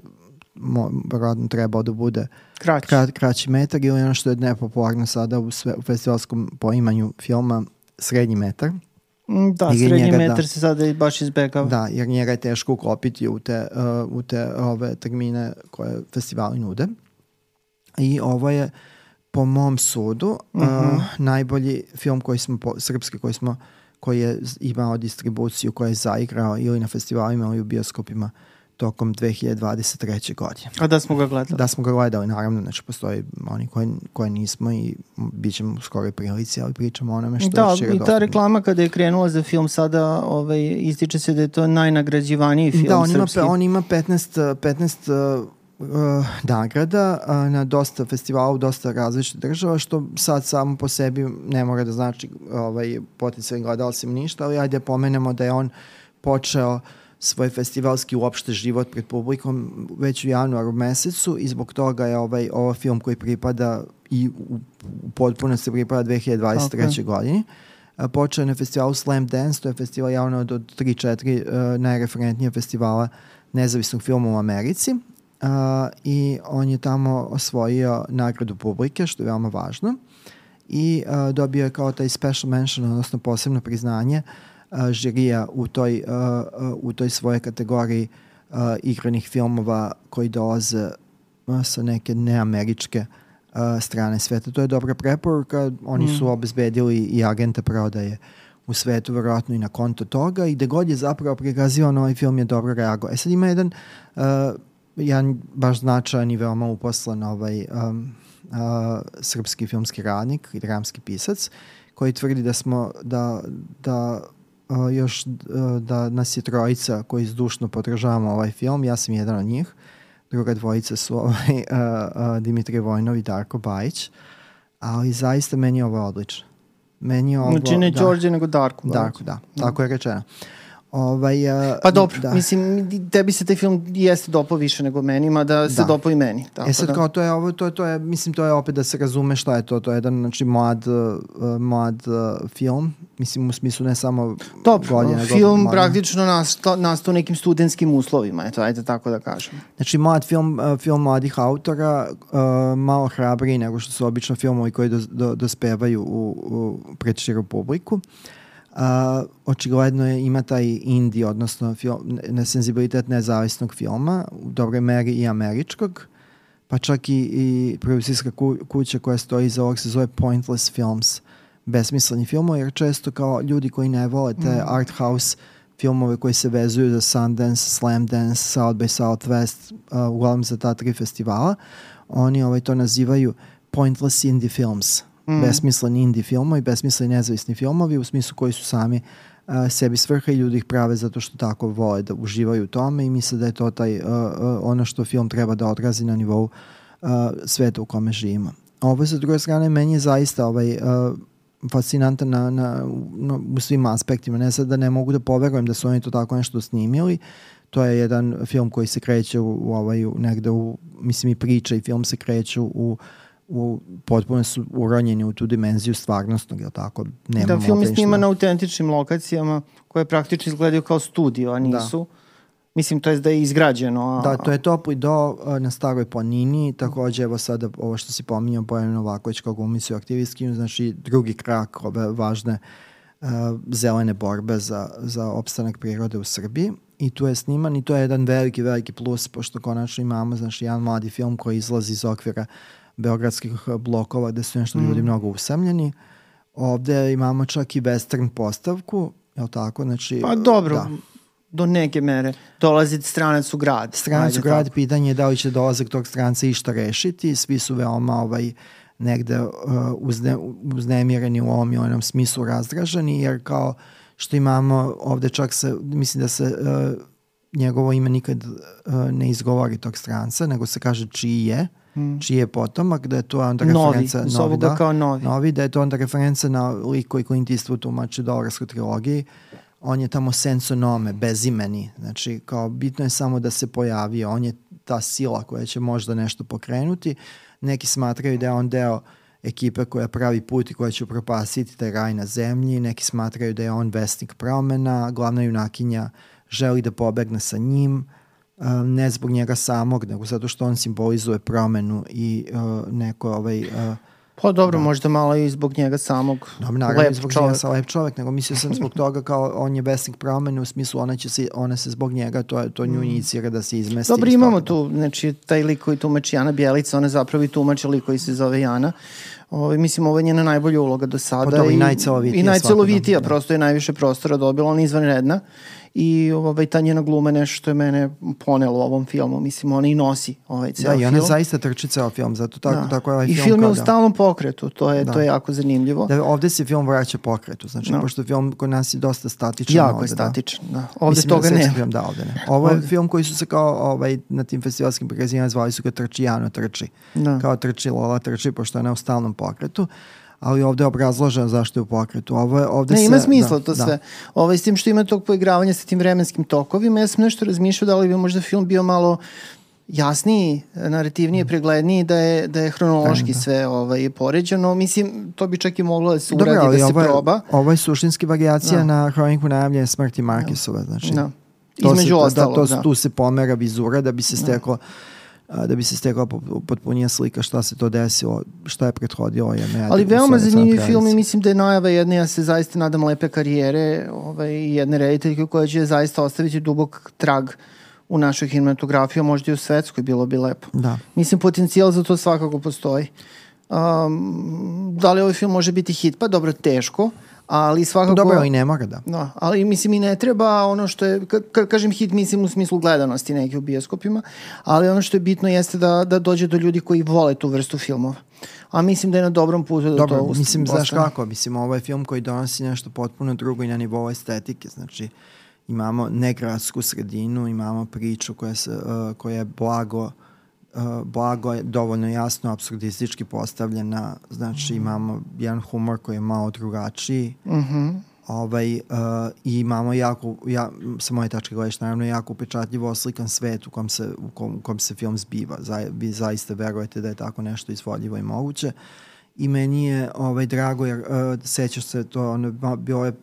verovatno trebao da bude kraći, krat, kraći metar ili ono što je nepopularno sada u, sve, u festivalskom poimanju filma srednji metar. Mm, da, jer srednji njega, da. metar da, se sada baš izbegava. Da, jer njega je teško uklopiti u te, uh, u te ove termine koje festivali nude. I ovo je, po mom sudu, uh -huh. uh, najbolji film koji smo, po, srpski koji smo, koji je imao distribuciju, koji je zaigrao ili na festivalima ili u bioskopima uh, tokom 2023. godine. A da smo ga gledali? Da smo ga gledali, naravno, znači postoji oni koji, koji nismo i bit ćemo u skoroj prilici, ali pričamo o onome što da, je šira Da, i ta reklama kada je krenula za film sada ovaj, ističe se da je to najnagrađivaniji film da, on srpski. Da, on ima 15, 15 uh, nagrada uh, na dosta festivala u dosta različitih država, što sad samo po sebi ne mora da znači ovaj, potencijalni gledalcima ništa, ali ajde pomenemo da je on počeo uh, svoj festivalski uopšte život pred publikom već u januaru mesecu i zbog toga je ovaj, ovaj film koji pripada i u, u potpunosti pripada 2023. Okay. godini. Počeo je na festivalu Slam Dance, to je festival javno od, od 3-4 uh, najreferentnije festivala nezavisnog filma u Americi. Uh, I on je tamo osvojio nagradu publike, što je veoma važno. I uh, dobio je kao taj special mention, odnosno posebno priznanje uh, žirija u toj, u toj svojoj kategoriji igranih filmova koji dolaze sa neke neameričke strane sveta. To je dobra preporuka. Oni mm. su obezbedili i agente prodaje u svetu, verovatno i na konto toga i gde god je zapravo prikazivan ovaj film je dobro reago. E sad ima jedan uh, jedan baš značajan i veoma uposlen ovaj, um, uh, srpski filmski radnik i dramski pisac koji tvrdi da smo da, da uh, još uh, da nas je trojica koji zdušno podržavamo ovaj film, ja sam jedan od njih druga dvojica su (laughs) ovaj, uh, uh, Dimitri Vojnov i Darko Bajić ali zaista meni je ovo odlično. Meni je ovo Znači ne da, Đorđe nego Darko. Darko, da, tako je rečeno. uh, Ovaj, uh, Pa dobro, da. mislim, tebi se taj film jeste dopao više nego meni, ma da se da. dopao i meni. Tako e sad da. kao to je ovo, to, je, to je, mislim to je opet da se razume šta je to, to je jedan znači mlad, uh, mlad uh, film, mislim u smislu ne samo dobro, godine. film mlad, praktično nastao, nastao nekim studentskim uslovima, eto, ajde tako da kažem. Znači mlad film, uh, film mladih autora, uh, malo hrabriji nego što su obično filmovi koji do, do, dospevaju u, u širu publiku. Uh, a, očigledno je, ima taj indie, odnosno film, nesenzibilitet nezavisnog filma, u dobroj meri i američkog, pa čak i, i producijska ku, kuća koja stoji iza ovog se zove Pointless Films, besmisleni filmovi, jer često kao ljudi koji ne vole te mm. art house filmove koji se vezuju za Sundance, Slam Dance, South by Southwest, uh, uglavnom za ta tri festivala, oni ovaj, to nazivaju Pointless Indie Films mm. besmisleni indie filmovi, besmisleni nezavisni filmovi u smislu koji su sami uh, sebi svrha i ljudi ih prave zato što tako vole da uživaju u tome i misle da je to taj, uh, uh, ono što film treba da odrazi na nivou uh, sveta u kome živimo. Ovo sa druge strane meni je zaista ovaj, uh, fascinantan na, na, na, u svim aspektima. Ne sad da ne mogu da poverujem da su oni to tako nešto snimili. To je jedan film koji se kreće u, u ovaj, negde u, mislim i priča i film se kreće u u, potpuno su uranjeni u tu dimenziju stvarnostnog, je tako? Nema da, film je snima na autentičnim lokacijama koje praktično izgledaju kao studio, a nisu. Da. Mislim, to je da je izgrađeno. A... Da, to je topli do na staroj planini, takođe evo sada ovo što si pominjao Bojan Novaković kao glumicu aktivistski, znači drugi krak ove važne uh, zelene borbe za, za opstanak prirode u Srbiji i tu je sniman i to je jedan veliki, veliki plus pošto konačno imamo znači, jedan mladi film koji izlazi iz okvira uh, beogradskih eh, blokova gde su nešto mm. ljudi mnogo usamljeni. Ovde imamo čak i western postavku, je li tako? Znači, pa dobro, da. do neke mere. Dolazi stranac u grad. Stranac u grad, tako. pitanje je da li će dolazak tog stranca išta rešiti. Svi su veoma ovaj, negde uh, uzne, uznemireni u ovom i onom smislu razdraženi, jer kao što imamo ovde čak se, mislim da se uh, njegovo ime nikad uh, ne izgovori tog stranca, nego se kaže čiji je. Mm mm. čiji je potomak, da je to onda referenca... Novi, novi da, kao novi. Novi, da je to onda referenca na lik koji Clint Eastwood tumači u Dolarskoj trilogiji. On je tamo senso nome, bezimeni. Znači, kao bitno je samo da se pojavi. On je ta sila koja će možda nešto pokrenuti. Neki smatraju da je on deo ekipe koja pravi put i koja će propasiti taj raj na zemlji. Neki smatraju da je on vesnik promena, glavna junakinja želi da pobegne sa njim Um, ne zbog njega samog, nego zato što on simbolizuje promenu i uh, neko ovaj... Uh, Pa dobro, da. možda malo i zbog njega samog. Dobro, naravno lep zbog čovek. njega sa lep čovek, nego mislio sam zbog toga kao on je besnik promene u smislu ona, će se, ona se zbog njega, to, to nju mm. inicira da se izmesti. Dobro, imamo tu, znači taj lik koji tumači Jana Bjelica, ona zapravo i tumači lik koji se zove Jana. Ovo, ovaj, mislim, ovo je njena najbolja uloga do sada. Pa i, i najcelovitija. I najcelovitija, da. prosto je najviše prostora dobila, ona je izvanredna i ovaj, ta njena gluma nešto što je mene ponelo u ovom filmu. Mislim, ona i nosi ovaj ceo film. Da, i ona film. zaista trči ceo film, zato tako, da. tako je ovaj I film. I film je u da. stalnom pokretu, to je, da. to je jako zanimljivo. Da, ovde se film vraća pokretu, znači, da. pošto film kod nas je dosta statičan. Jako ovde, je da. statičan, da. da. Ovde Mislim, toga da ne. Film, da, ovde ne. Ovo je ovde. film koji su se kao ovaj, na tim festivalskim prikazima zvali su ga Trči Jano trči. Da. Kao trči Lola trči, pošto je ona u stalnom pokretu ali ovde je obrazloženo zašto je u pokretu. Ovo je, ovde ne, se, ima smisla da, to da. sve. Ovaj, s tim što ima tog poigravanja sa tim vremenskim tokovima, ja sam nešto razmišljao da li bi možda film bio malo jasniji, narativniji, pregledniji, da je, da je hronološki da. sve ovaj, poređeno. Mislim, to bi čak i moglo da se uradi, Dobro, da se ovo je, proba. Ovo je suštinski variacija da. na hroniku najavljene smrti Markesova. Znači, da. Između to ostalo, da, to, da. Tu se pomera vizura da bi se da. steklo da a, da bi se stekla po- potpunija slika šta se to desilo, šta je prethodilo je Ali veoma zanimljiv film i mislim da je najava jedne, ja se zaista nadam lepe karijere ovaj, jedne rediteljke koja će zaista ostaviti dubok trag u našoj kinematografiji, a možda i u svetskoj, bilo bi lepo. Da. Mislim, potencijal za to svakako postoji. Um, da li ovaj film može biti hit? Pa dobro, teško, ali svakako... Dobro, ali ne mora da. Da, ali mislim i ne treba ono što je, kad, kažem hit mislim u smislu gledanosti neki u bioskopima, ali ono što je bitno jeste da, da dođe do ljudi koji vole tu vrstu filmova. A mislim da je na dobrom putu da Dobro, to ust- mislim, znaš kako, mislim, ovo je film koji donosi nešto potpuno drugo i na nivou estetike, znači imamo negradsku sredinu, imamo priču koja, se, uh, koja je blago uh, blago je dovoljno jasno absurdistički postavljena, znači imamo jedan humor koji je malo drugačiji, Mhm. ovaj, uh, i imamo jako, ja, sa moje tačke gledaš, naravno jako upečatljivo oslikan svet u kom se, u kom, u kom se film zbiva. Za, vi zaista verujete da je tako nešto izvodljivo i moguće. I meni je ovaj, drago, jer uh, sećaš se to, ono, bilo je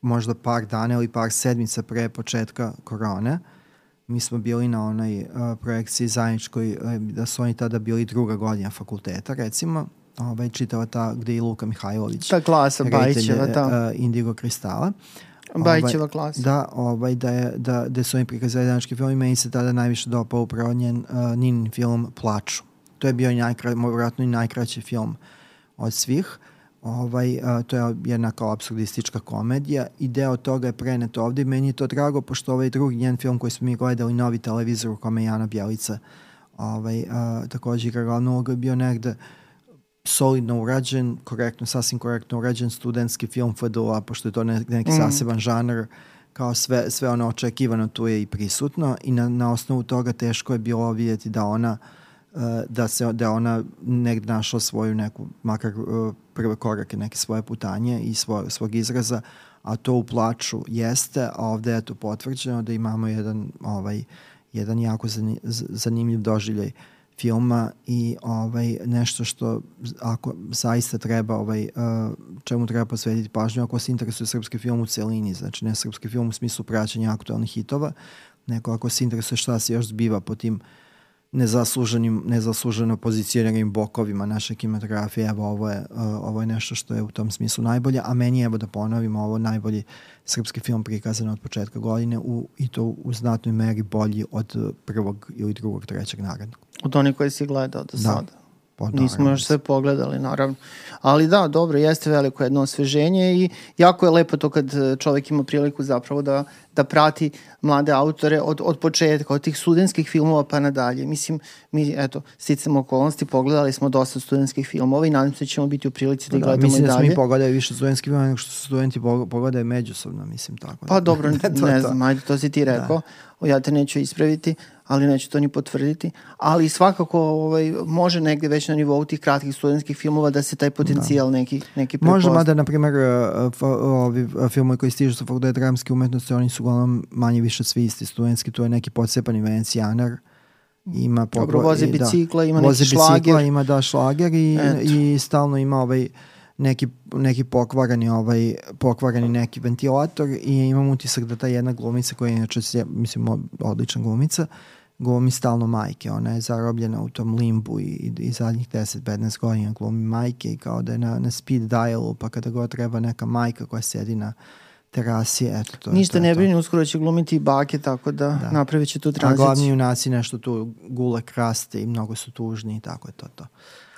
možda par dana ili par sedmica pre početka korone. Mi smo bili na onoj uh, projekciji zajedničkoj, uh, da su oni tada bili druga godina fakulteta, recimo, ovaj, čitava ta, gde je Luka Mihajlović Ta klasa Bajićeva, da. uh, Indigo Kristala. Bajićeva Ovaj, klasa. Da, ovaj, da, je, da, da su oni prikazali danački film i meni se tada najviše dopao upravo njen uh, Ninin film Plaču. To je bio i najkra, vjerojatno i najkraći film od svih. Ovaj, a, to je jedna kao absurdistička komedija i deo toga je prenet ovde i meni je to drago pošto ovaj drugi njen film koji smo mi gledali Novi televizor u kome Jana Bjelica ovaj, a, takođe igra glavnu ulogu je bio negde solidno urađen, korektno, sasvim korektno urađen studentski film FDU-a, pošto je to ne, neki Mhm. zaseban žanr, kao sve, sve ono očekivano tu je i prisutno i na, na osnovu toga teško je bilo vidjeti da ona uh, da se da ona negde našla svoju neku makar uh, prve korake neke svoje putanje i svoj, svog izraza a to u plaču jeste a ovde je to potvrđeno da imamo jedan ovaj jedan jako zanimljiv doživljaj filma i ovaj nešto što ako zaista treba ovaj uh, čemu treba posvetiti pažnju ako se interesuje srpski film u celini znači ne srpski film u smislu praćenja aktualnih hitova nego ako se interesuje šta se još zbiva po tim nezasluženim, nezasluženo pozicioniranim bokovima naše kinematografije, evo ovo je, uh, ovo je nešto što je u tom smislu najbolje, a meni je, evo da ponovim, ovo najbolji srpski film prikazan od početka godine u, i to u znatnoj meri bolji od prvog ili drugog, trećeg narednog. Od onih koje si gledao do sada. Pa, Nismo naravno. još sve pogledali, naravno. Ali da, dobro, jeste veliko jedno osveženje i jako je lepo to kad e, čovek ima priliku zapravo da, da prati mlade autore od, od početka, od tih studentskih filmova pa nadalje. Mislim, mi, eto, sticamo okolnosti, pogledali smo dosta studentskih filmova i nadam se da ćemo biti u prilici da Da, gledamo mislim i da smo dalje. mi pogledali više studentski film nego što su studenti pog- pogledaju međusobno, mislim tako. Pa dobro, (laughs) To ne to. znam, ajde, to si ti rekao. Ja te neću ispraviti, ali neću to ni potvrditi. Ali svakako ovaj, može negde već na nivou tih kratkih studentskih filmova da se taj potencijal neki, neki Može, prepozna. mada, na primjer, uh, fa- ovi uh, filmovi koji stižu sa fakulteta dramske umetnosti, oni su uglavnom manje više svi isti studentski, to je neki podsepani venecijanar, ima Dobro, voze i- bicikla, ima neki voze bicikla, šlager. ima da šlager i, Eto. i stalno ima ovaj neki, neki pokvarani ovaj pokvarani neki ventilator i imam utisak da ta jedna glumica koja je inače mislim odlična glumica glumi stalno majke, ona je zarobljena u tom limbu i, i zadnjih 10-15 godina glumi majke i kao da je na, na speed dialu pa kada god treba neka majka koja sedi na terasi, eto to Ništa to ne brini, uskoro će glumiti i bake, tako da, Da. napravit će tu A tranziciju. glavni junaci nešto tu gule kraste i mnogo su tužni i tako je to to.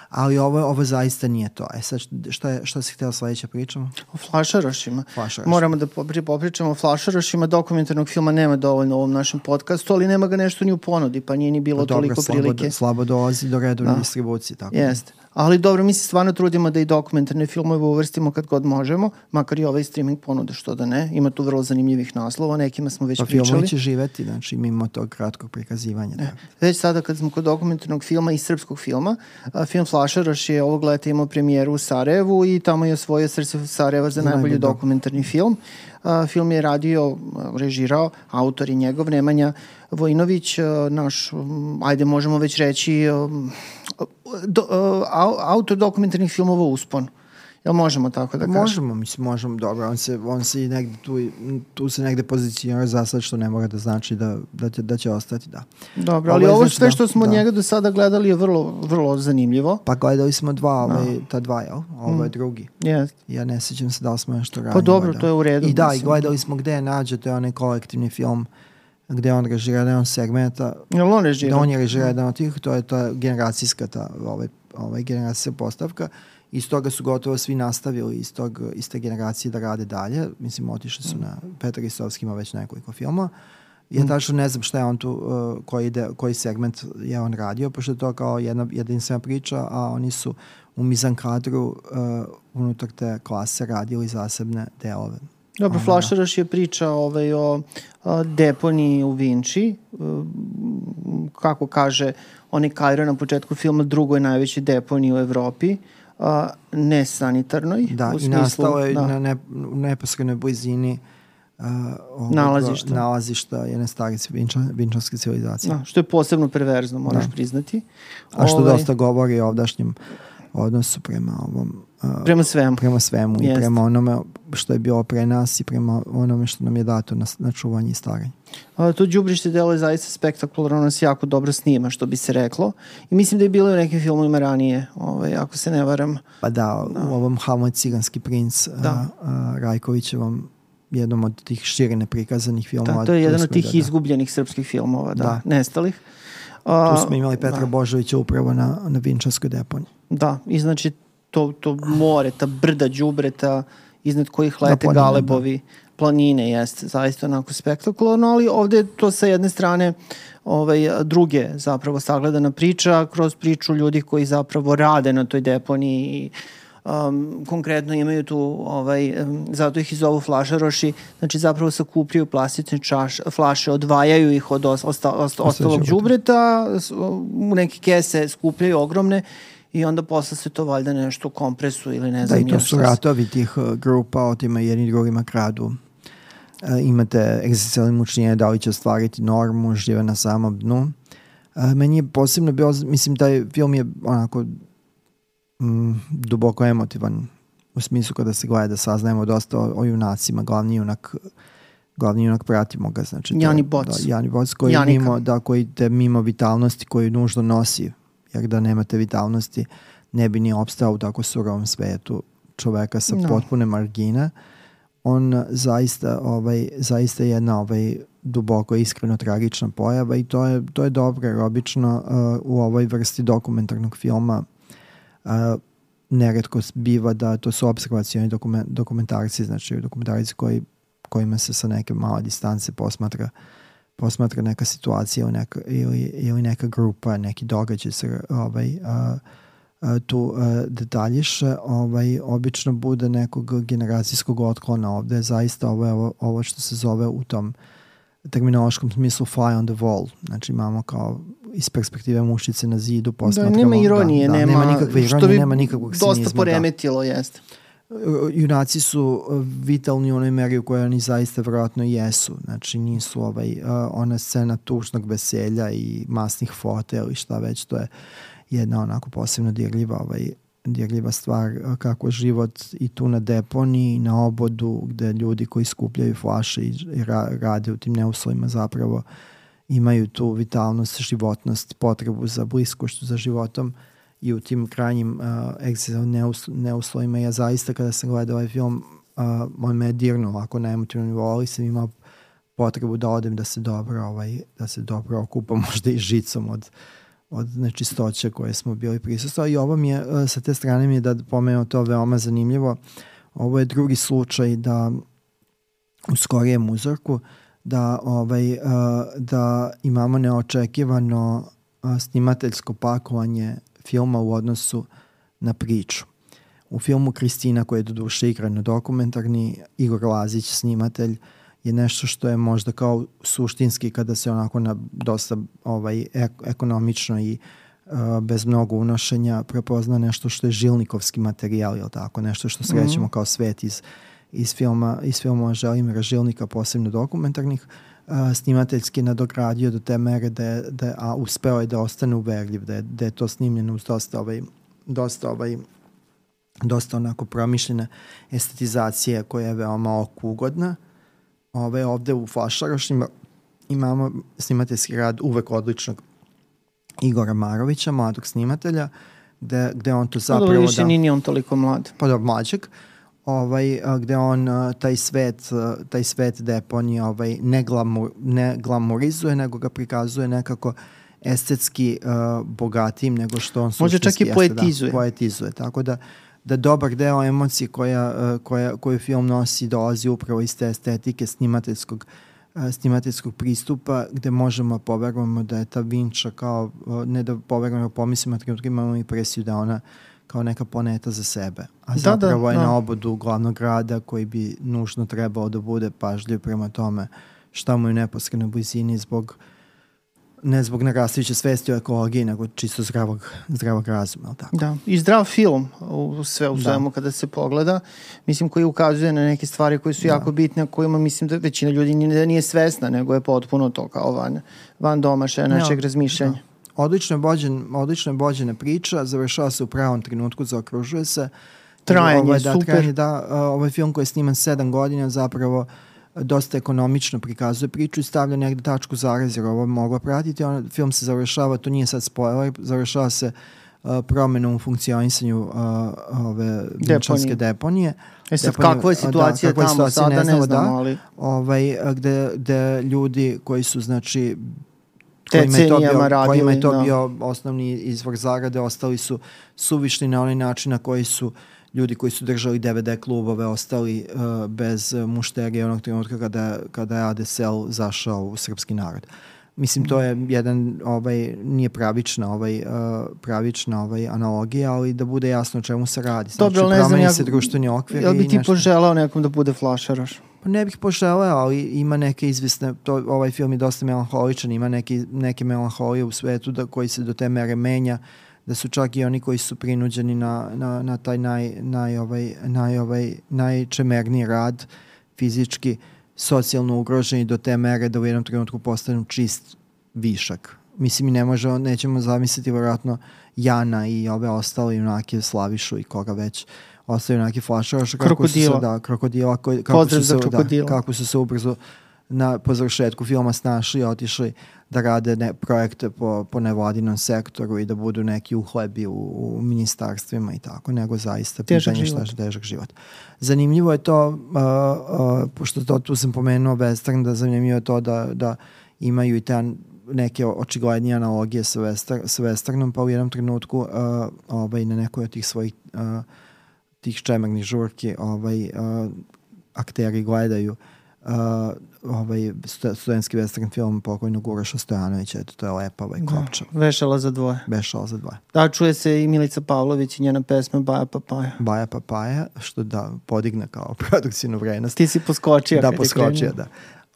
Ali ovo, ovo zaista nije to. E sad, šta, je, šta si htjela sledeće pričamo? O flašarošima. Flašaroši. Moramo da popri, popričamo o flašarošima. Dokumentarnog filma nema dovoljno u ovom našem podcastu, ali nema ga nešto ni u ponudi, pa nije ni bilo Pa dobro, toliko slabo, prilike. slabo dolazi do redovne Da. distribucije. Tako da. Ali dobro, mi se stvarno trudimo da i dokumentarne filmove uvrstimo kad god možemo, makar i ovaj streaming ponude, što da ne. Ima tu vrlo zanimljivih naslova, nekima smo već Pa pričali. filmovi će živeti, znači mimo tog kratkog prikazivanja. Da. Već sada kad smo kod dokumentarnog filma i srpskog filma, a, film Flašaroš je ovog leta imao premijeru u Sarajevu i tamo je osvojio srce Sarajeva za, najbolji najbolji dokumentarni film. Film je radio, režirao, autor je njegov, Nemanja Vojinović, naš, ajde možemo već reći, do, autor dokumentarnih filmova Uspon. Jel možemo tako da kažemo? Možemo, mislim, možemo, dobro, on se, on se i negde tu, tu se negde pozicionira za sad što ne mora da znači da, da, će, da će ostati, da. Dobro, ali Ovo ovo znači sve da, što smo da. njega do sada gledali je vrlo, vrlo zanimljivo. Pa gledali smo dva, ovaj, ta dva, jel? Ovo je Mm. drugi. Jest. Ja ne sećam se da li smo nešto ranije. Pa dobro, gledali. to je u redu. I da, i mislim. gledali smo gde je nađe, to je onaj kolektivni film gde on režira jedan segmenta, Jel on režira? da on je režira jedan od tih, to je ta generacijska ta, ovaj, ovaj generacijska postavka. Iz toga su gotovo svi nastavili iz, tog, iz te generacije da rade dalje. Mislim, otišli su na Petar Isovski ima već nekoliko filmova. Ja Mm. tačno ne znam šta je on tu, uh, koji, de, koji segment je on radio, pošto je to kao jedna jedinstvena priča, a oni su u mizan kadru uh, unutar te klase radili zasebne delove. Dobro, Ono, Flašaraš je priča ovaj, o a, deponiji u Vinči. Um, kako kaže onaj Kajro na početku filma, drugoj najveći deponiji u Evropi. A, nesanitarnoj. Da, u i smislu, nastalo je da. na ne, u neposrednoj blizini uh, ovoga Nalazišta. nalazišta jedne starice vinča, vinčanske civilizacije. Da, što je posebno perverzno, moraš Da. priznati. A što Ovaj, dosta govori o ovdašnjem odnosu prema ovom Prema svemu. prema svemu Jeste. i prema onome što je bilo pre nas i prema onome što nam je dato na, na čuvanje i staranje. A, to đubrište delo je zaista spektakularno, ono se jako dobro snima, što bi se reklo. I mislim da je bilo u nekim filmovima ranije, ovaj, ako se ne varam. Pa da, u ovom Hamlet Ciganski princ Da. da. uh, uh, Rajkovićevom jednom od tih šire neprikazanih filmova. Da, to je jedan od tih ga, da. izgubljenih srpskih filmova, da, Da. nestalih. A, Tu smo imali Petra da. Božovića upravo na, na Vinčarskoj deponiji. Da, i znači to, to more, ta brda đubreta iznad kojih lete planine, galebovi, planine, jeste, zaista onako spektakularno, ali ovde je to sa jedne strane ovaj, druge zapravo sagledana priča, kroz priču ljudi koji zapravo rade na toj deponiji i um, konkretno imaju tu, ovaj, um, zato ih i zovu flašaroši, znači zapravo sakupljaju plastične čaš, flaše, odvajaju ih od os, osta, osta, ostalog s- u neke kese skupljaju ogromne i onda posle se to valjda nešto kompresu ili ne Da, znam i to su ratovi tih uh, grupa, otima jedni drugima kradu. Uh, imate egzistencijalne mučnije, da li će ostvariti normu, žive na samom dnu. Uh, meni je posebno bio, mislim, taj film je onako mm, duboko emotivan u smislu kada se gleda, saznajemo dosta o, o junacima, glavni junak glavni junak pratimo ga, znači to- Jani Boc. Da, Jani Boc koji Janika. mimo, da, koji te mimo vitalnosti koju nužno nosi, jer da nemate vitalnosti ne bi ni opstao u tako surovom svetu čoveka sa No. potpune margine. On zaista ovaj zaista je jedna ovaj duboko iskreno tragična pojava i to je to je dobro jer obično uh, u ovoj vrsti dokumentarnog filma uh, neretko biva da to su observacioni dokument, dokumentarci, znači dokumentarci koji, kojima se sa neke male distance posmatra posmatra neka situacija ili neka, ili, ili neka grupa, neki događaj se ovaj, a, a, tu a, detaljiše, ovaj, obično bude nekog generacijskog otklona ovde, zaista ovo je ovo, ovo što se zove u tom terminološkom smislu fly on the wall, znači imamo kao iz perspektive mušice na zidu Da, posmatramo. nema ironije, da, da, nema, nema nikakve ironije, nema nikakvog dosta cinizma. Da. poremetilo, jeste. Junaci su uh, vitalni u onoj meri u kojoj oni zaista verovatno jesu. Znači nisu ovaj, uh, ona scena tužnog veselja i masnih fota ili šta već, to je jedna onako posebno dirljiva ovaj, dirljiva stvar uh, kako život i tu na deponiji i na obodu gde ljudi koji skupljaju flaše i, ra, rade u tim neuslovima zapravo imaju tu vitalnost, životnost, potrebu za bliskošću za životom i u tim krajnjim uh, neus, neuslovima. Ja zaista kada sam gledao ovaj film, uh, moj me je dirnuo ovako na emotivnom nivou, ali sam imao potrebu da odem da se dobro ovaj da se dobro okupam (laughs) možda i žicom od od nečistoće koje smo bili prisustvovali i ovo mi je uh, sa te strane mi je da pomenuo to veoma zanimljivo ovo je drugi slučaj da u skorijem uzorku da ovaj uh, da imamo neočekivano snimateljsko pakovanje filma u odnosu na priču. U filmu Kristina, koji je do duše igrano dokumentarni, Igor Lazić, snimatelj, je nešto što je možda kao suštinski kada se onako na dosta ovaj, ek ekonomično i uh, bez mnogo unošenja prepozna nešto što je žilnikovski materijal, jel tako? Nešto što srećemo mm -hmm. kao svet iz, iz filma, iz filmova Želimira Žilnika, posebno dokumentarnih, uh, snimateljski nadogradio do te mere da je, da je, a uspeo je da ostane uverljiv, da je, da je to snimljeno uz dosta ovaj, dosta ovaj dosta onako promišljene estetizacije koja je veoma oku ugodna. Ove, ovde u Flašarošima imamo snimateljski rad uvek odličnog Igora Marovića, mladog snimatelja, gde, gde on to zapravo... Dobro, više da, nije on toliko mlad. Pa da, mlađeg. Ovaj, gde on taj svet, taj svet deponije ovaj, ne, glamour, ne glamorizuje, nego ga prikazuje nekako estetski uh, bogatim nego što on Može čak i da, poetizuje. Da, poetizuje. Tako da, da dobar deo emocije koja, koja, koju film nosi dolazi upravo iz te estetike snimateljskog uh, snimateljskog pristupa gde možemo poverujemo da je ta Vinča kao, ne da poverujemo, pomislimo trenutku imamo impresiju da ona kao neka planeta za sebe. A da, zapravo da, je da. na obodu glavnog grada koji bi nužno trebao da bude pažljiv prema tome šta mu je neposredno blizini zbog ne zbog narastajuće svesti o ekologiji, nego čisto zdravog, zdravog razuma. Tako? Da, i zdrav film u sve u da. svemu da. kada se pogleda, mislim koji ukazuje na neke stvari koje su da. jako bitne, kojima mislim da većina ljudi nije, nije svesna, nego je potpuno to kao van, van domaše našeg ja, razmišljanja. Da. Odlično je, bođen, odlično je bođena priča, završava se u pravom trenutku, zaokružuje se. Trajanje, ovaj, da, super. Trajanje, da, ovaj film koji je sniman sedam godina zapravo uh, dosta ekonomično prikazuje priču i stavlja negde tačku zarez, jer ovo moglo pratiti. On, film se završava, to nije sad spoiler, završava se uh, promenom u funkcionisanju uh, ove vinčanske deponije. E sad, deponije, kakva je situacija da, tamo situacija, sada, ne, znamo, ne znamo, da, ali... Ovaj, gde, gde ljudi koji su, znači, kojima je to bio, radili, je to da. bio osnovni izvor zarade, ostali su suvišni na onaj način na koji su ljudi koji su držali DVD klubove ostali uh, bez mušterije onog trenutka kada, kada je ADSL zašao u srpski narod. Mislim, to je jedan, ovaj, nije pravična, ovaj, uh, pravična ovaj, analogija, ali da bude jasno o čemu se radi. Znači, Dobro, ne znam, ja, se društveni okvir Jel bi ti nešto... poželao nekom da bude flašaraš? Ne bih poželeo, ali ima neke izvisne, to, ovaj film je dosta melanholičan, ima neke, neke melanholije u svetu da, koji se do te mere menja. Da su čak i oni koji su prinuđeni na, na, na taj naj, naj, ovaj, naj, ovaj, najčemerniji rad fizički, socijalno ugroženi do te mere da u jednom trenutku postanu čist višak. Mislim, ne može, nećemo zamisliti vjerojatno Jana i ove ostale junake Slavišu i koga već ostaju junake Flašaroša. Kako su se, da, krokodila. Koji, kako Pozdrav su se, da, krokodila. Da, kako su se ubrzo na, po završetku filma snašli otišli da rade ne, projekte po, po nevladinom sektoru i da budu neki uhlebi u, u ministarstvima i tako, nego zaista težak pitanje život. šta je težak život. Zanimljivo je to, uh, uh, pošto to tu sam pomenuo western, da zanimljivo je to da, da imaju i te neke očiglednije analogije sa, western, sa westernom, pa u jednom trenutku uh, ovaj, na nekoj od tih svojih uh, tih čemernih žurki ovaj, uh, akteri gledaju uh, ovaj, studentski western film pokojnog Uroša Stojanovića, eto, to je lepa ovaj kopča. Da, vešala za dvoje. Vešala za dvoje. Da, čuje se i Milica Pavlović i njena pesma Baja Papaja. Baja Papaja, što da podigne kao (laughs) produkcijnu vrednost. Ti si poskočio. Da, poskočio, da.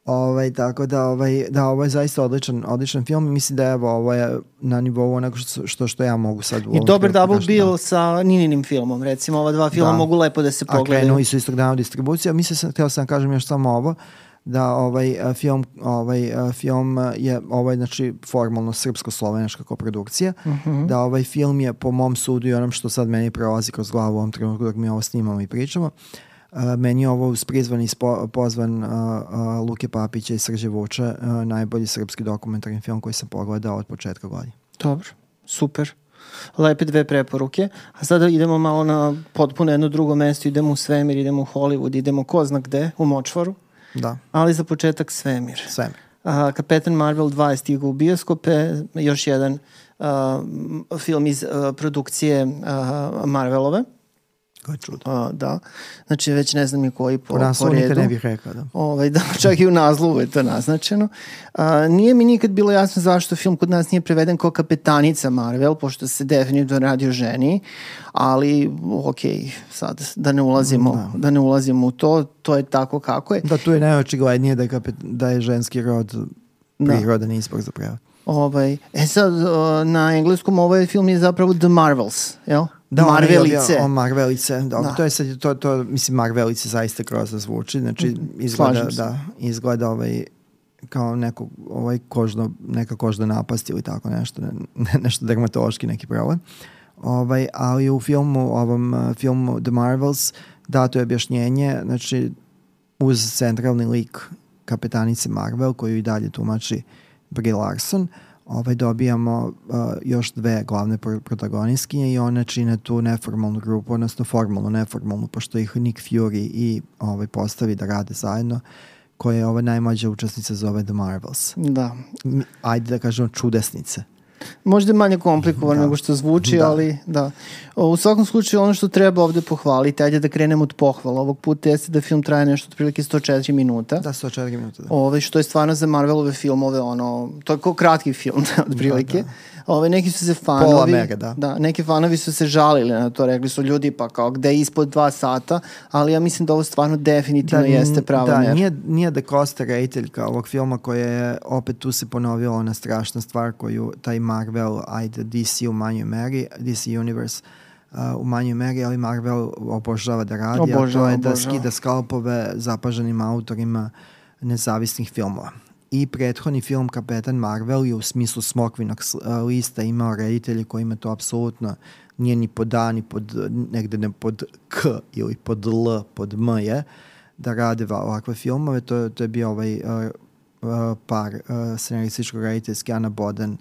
Ovaj, tako da, ovaj, da, ovo je zaista odličan, odličan film i mislim da evo, ovo je na nivou onako što, što, što ja mogu sad u I dobar double da bill da. sa Nininim filmom, recimo ova dva filma da. mogu lepo da se pogledaju. A krenuli su istog dana distribucija, mislim, sam, htio sam kažem još samo ovo, da ovaj film ovaj film je ovaj znači formalno srpsko-slovenačka koprodukcija uh mhm. -huh. da ovaj film je po mom sudu i onom što sad meni prolazi kroz glavu u ovom trenutku dok mi ovo snimamo i pričamo uh, meni je ovo uz prizvan ispo, pozvan uh, uh, Luke Papića i Srđe Vuča uh, najbolji srpski dokumentarni film koji sam pogledao od početka godine. Dobro, super. Lepe dve preporuke. A sada idemo malo na potpuno jedno drugo mesto, idemo u svemir, idemo u Hollywood, idemo ko zna gde, u Močvaru. Da. Ali za početak svemir. Svemir. Uh, Kapetan Marvel 2 je stigao u bioskope, još jedan uh, film iz uh, produkcije uh, Marvelove. Kako je čudo. A, da. Znači, već ne znam i koji po, po, po redu. ne bih rekao, da. Ovaj, da, (laughs) čak i u nazlovu je to naznačeno. A, nije mi nikad bilo jasno zašto film kod nas nije preveden kao kapetanica Marvel, pošto se definitivno radi o ženi, ali ok, sad da ne ulazimo, da. da ne ulazimo u to, to je tako kako je. Da, tu je najočiglednije da je, kapet, da je ženski rod da. prirodan da. izbor za prevod. Ovaj, e sad, na engleskom ovaj film je zapravo The Marvels, jel? Da, Marvelice. O, Marvelice, dobro, da. to je sad, to, to, mislim, Marvelice zaista grozno zvuči, znači mm, izgleda, da, izgleda ovaj, kao neko, ovaj kožno, neka kožna napast ili tako nešto, ne, nešto dermatološki neki problem. Ovaj, ali u filmu, ovom uh, filmu The Marvels, dato je objašnjenje, znači uz centralni lik kapetanice Marvel, koju i dalje tumači Brie Larson, ovaj, dobijamo uh, još dve glavne protagonistkinje i one čine tu neformalnu grupu, odnosno formalnu, neformalnu, pošto ih Nick Fury i ovaj, postavi da rade zajedno, koja je ova najmlađa učesnica zove The Marvels. Da. Ajde da kažemo čudesnice. Možda je manje komplikovano da. nego što zvuči, da. ali da. U svakom slučaju ono što treba ovde pohvaliti, ajde da krenemo od pohvala. Ovog puta jeste da film traje nešto otprilike 104 minuta. Da, 104 minuta, da. Ove, što je stvarno za Marvelove filmove, ono, to je kao kratki film, (laughs) otprilike. Da, da. Ove, neki su se fanovi... Pola mega, da. Da, neki fanovi su se žalili na to, rekli su ljudi pa kao gde je ispod dva sata, ali ja mislim da ovo stvarno definitivno da, jeste prava da, mera. Nije, nije da Costa rediteljka ovog filma koja je, opet tu se ponovila ona strašna stvar koju taj Marvel, ajde DC u manjoj meri, DC Universe, uh, u manjoj meri, ali Marvel obožava da radi, obožava, a to je da obožava. skida skalpove zapaženim autorima nezavisnih filmova i prethodni film Kapetan Marvel je u smislu smokvinog lista imao reditelje kojima to apsolutno nije ni pod A, ni pod, negde ne pod K ili pod L, pod M je, da rade ovakve filmove. To, to je bio ovaj uh, uh, par uh, scenarističko-rediteljski Ana Boden,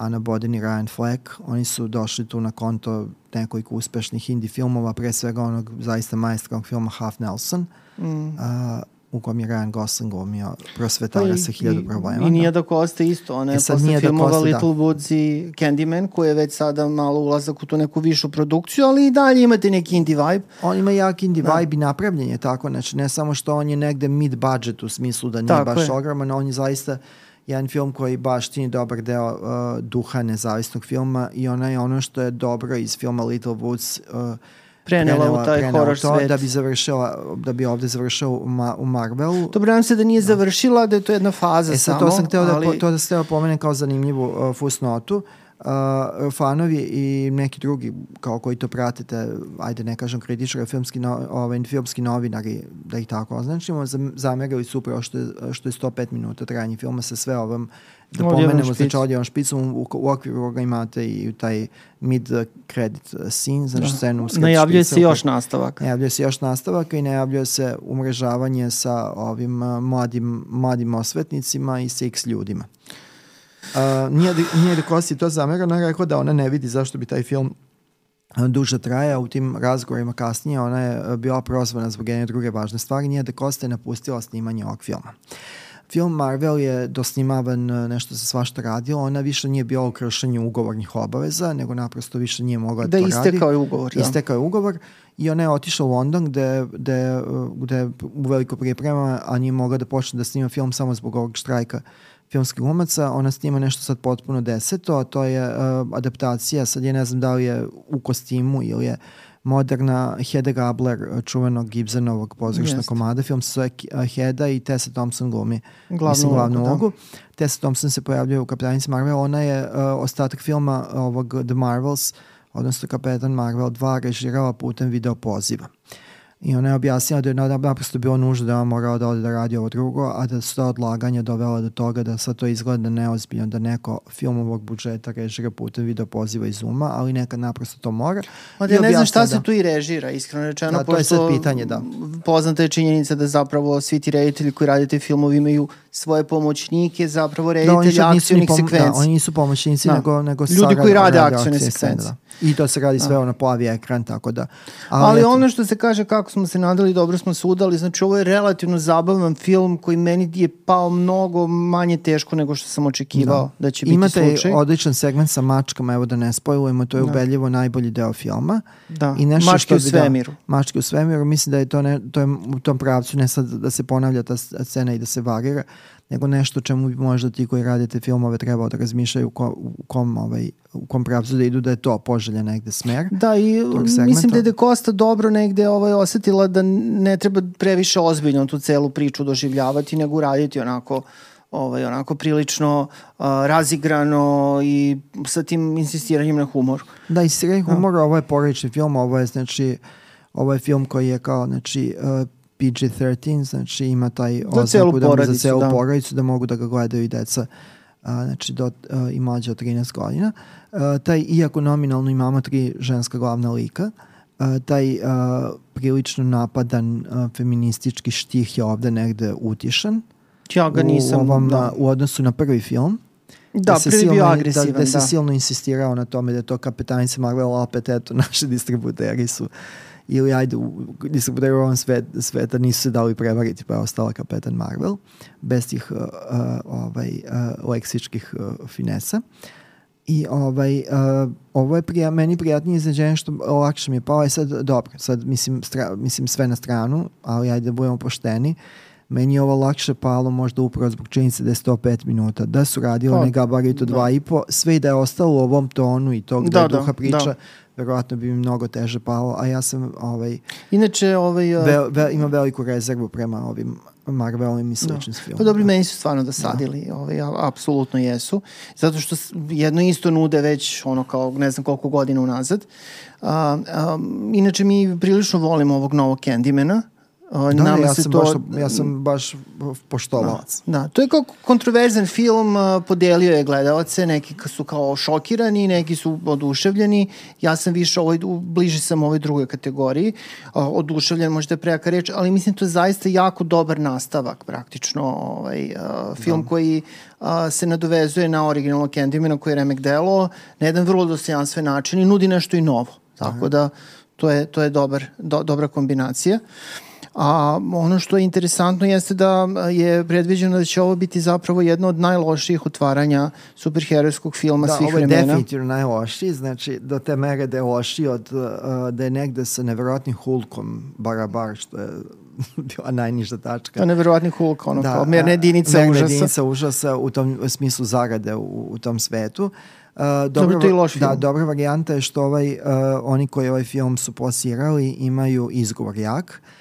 Ana Boden i Ryan Fleck. Oni su došli tu na konto nekoliko uspešnih indie filmova, pre svega onog zaista majstrovog filma Half Nelson. Mm. Uh, u kom je Ryan Gosling glumio prosvetara pa sa hiljadu problema. I nije da Kosta isto, ona je e posle da filmova Costa, Little da. Woods i Candyman, koji je već sada malo ulazak u tu neku višu produkciju, ali i dalje imate neki indie vibe. On ima jak indie da. vibe i napravljen je tako, znači ne samo što on je negde mid budget u smislu da nije tako baš je. ogroman, on je zaista jedan film koji baš tini dobar deo uh, duha nezavisnog filma i ona je ono što je dobro iz filma Little Woods uh, prenela, prenela u taj prenela horror to, svet. Da bi završila, da bi ovde završila u, ma, u Marvelu. Dobro, nam se da nije da. završila, da je to jedna faza e, sad, samo. To sam hteo da ali... da, to da ste pomenem kao zanimljivu uh, fusnotu. Uh, fanovi i neki drugi kao koji to pratite, ajde ne kažem kritičari, filmski, no, ovaj, filmski novinari, da ih tako označimo, zamerali su upravo što je, što je 105 minuta trajanje filma sa sve ovom da pomenemo, znači Odjevan špicom u, u okviru koga imate i taj mid credit scene, znači da. scenu Najavljuje se još nastavak. Najavljuje se još nastavak i najavljuje se umrežavanje sa ovim uh, mladim, mladim osvetnicima i sa x ljudima. Uh, nije, nije da Kosti to zamera, ona je rekao da ona ne vidi zašto bi taj film duže traje, u tim razgovorima kasnije ona je bila prozvana zbog jedne druge važne stvari, nije da Kosta je napustila snimanje ovog filma. Uh, Film Marvel je dosnimavan nešto se svašta radilo, ona više nije bila u kršenju ugovornih obaveza, nego naprosto više nije mogla da, da to radi. Da, istekao je ugovor. Da. Istekao je ugovor i ona je otišla u London gde, gde, gde u veliko priprema, a nije mogla da počne da snima film samo zbog ovog štrajka filmskih glumaca. Ona snima nešto sad potpuno deseto, a to je uh, adaptacija, sad je ne znam da li je u kostimu ili je moderna Heda Gabler, čuvenog Gibsonovog pozorišnog komada. Film se zove Heda i Tessa Thompson glumi glavnu, mislim, glavnu ulogu. Da. Tessa Thompson se pojavljuje u Kapetanici Marvel. Ona je uh, ostatak filma ovog The Marvels, odnosno Kapetan Marvel 2, režirala putem video poziva. Uh, I ona je objasnila da je naprosto bilo nužno da on morao da ode da radi ovo drugo, a da su to odlaganja dovela do toga da sad to izgleda neozbiljno, da neko film ovog budžeta režira putem video poziva iz Zuma, ali nekad naprosto to mora. Ma da ne znam šta da, se tu i režira, iskreno rečeno. Da, to je sad pitanje, da. Poznata je činjenica da zapravo svi ti reditelji koji radite filmovi imaju svoje pomoćnike, zapravo reditelji da, akcijnih pom sekvenci. Da, oni nisu pomoćnici, da. nego, nego Ljudi koji rade akcijne sekvence. Da. I to se radi sve da. ono plavi ekran, tako da. Ali, ali ono što se kaže kako smo se nadali, dobro smo se udali, znači ovo je relativno zabavan film koji meni je pao mnogo manje teško nego što sam očekivao da, da će biti Imate slučaj. Imate odličan segment sa mačkama, evo da ne spojujemo, to je da. ubedljivo najbolji deo filma. Da, I nešto mačke što u svemiru. Da, mačke u svemiru, mislim da je to, ne, to je u tom pravcu, ne sad da se ponavlja ta scena i da se varira, nego nešto čemu bi možda ti koji radite filmove trebao da razmišljaju u, ko, u kom, ovaj, u kom pravcu da idu da je to poželja negde smer. Da, i mislim da je De Costa dobro negde ovaj, osetila da ne treba previše ozbiljno tu celu priču doživljavati, nego uraditi onako ovaj, onako prilično uh, razigrano i sa tim insistiranjem na humor. Da, insistiranjem da. humora, ovo je porodični film, ovo je znači ovo je film koji je kao znači uh, PG-13, znači ima taj oznaku da za celu da. porodicu da mogu da ga gledaju i deca a, znači do, a, i mlađe od 13 godina. A, taj, iako nominalno imamo tri ženska glavna lika, a, taj a, prilično napadan a, feministički štih je ovde negde utišan. Ja ga nisam, u, ovom, da. u odnosu na prvi film. Da, se prvi silno, bio da, agresivan, da, se da. silno insistirao na tome da je to kapetanica Marvel, opet eto, naši distributeri su ili ajde, u, distributeri u ovom svet, sveta nisu se dali prevariti pa je ostala kapetan Marvel bez tih uh, uh, ovaj, uh, leksičkih uh, finesa. I ovaj, uh, ovo je prija, meni prijatnije izneđenje što lakše mi je pao. Sad, dobro, sad mislim, stra, mislim sve na stranu, ali ajde da budemo pošteni. Meni je ovo lakše palo možda upravo zbog činjenice da je 105 minuta. Da su radili Pa, onaj gabarit od da. 2,5, sve i da je ostalo u ovom tonu i to gde Da, je da, duha priča, da. Verovatno bi mi mnogo teže palo, a ja sam ovaj, Inače, ovaj, uh, ve, ve, ima veliku rezervu prema ovim Marvelovim i sličnim Pa filmima. dobro, meni su stvarno dosadili, da. ovaj, apsolutno jesu. Zato što jedno isto nude već ono kao ne znam koliko godina unazad. A, a, inače mi prilično volimo ovog novog Candymana. A, Da, nama ja sam, to, baš, ja sam baš poštovalac. Da, to je kao kontroverzan film, podelio je gledalce, neki su kao šokirani, neki su oduševljeni, ja sam više ovoj, u- bliži sam ovoj drugoj kategoriji, oduševljen možda je prejaka reč, ali mislim to je zaista jako dobar nastavak praktično, ovaj, film da. koji a, se nadovezuje na originalno Candymana koji je remek delo na jedan vrlo dostojanstven način i nudi nešto i novo, tako da to je, to je dobar, do, dobra kombinacija. A ono što je interesantno jeste da je predviđeno da će ovo biti zapravo jedno od najlošijih otvaranja superherojskog filma Da, svih ovo je vremena. definitivno najlošiji, znači do te mere da je lošiji od, da je negde sa neverovatnim hulkom barabar, što je (laughs) bila najniža tačka. To je neverovatni Hulk, ono da, kao a, merna jedinica merna užasa. jedinica užasa u tom smislu zarade u, u tom svetu. Uh, Dobro, to je loš Da, film. dobra varijanta je što ovaj, uh, oni koji ovaj film su plasirali imaju izgovor jak. Uh,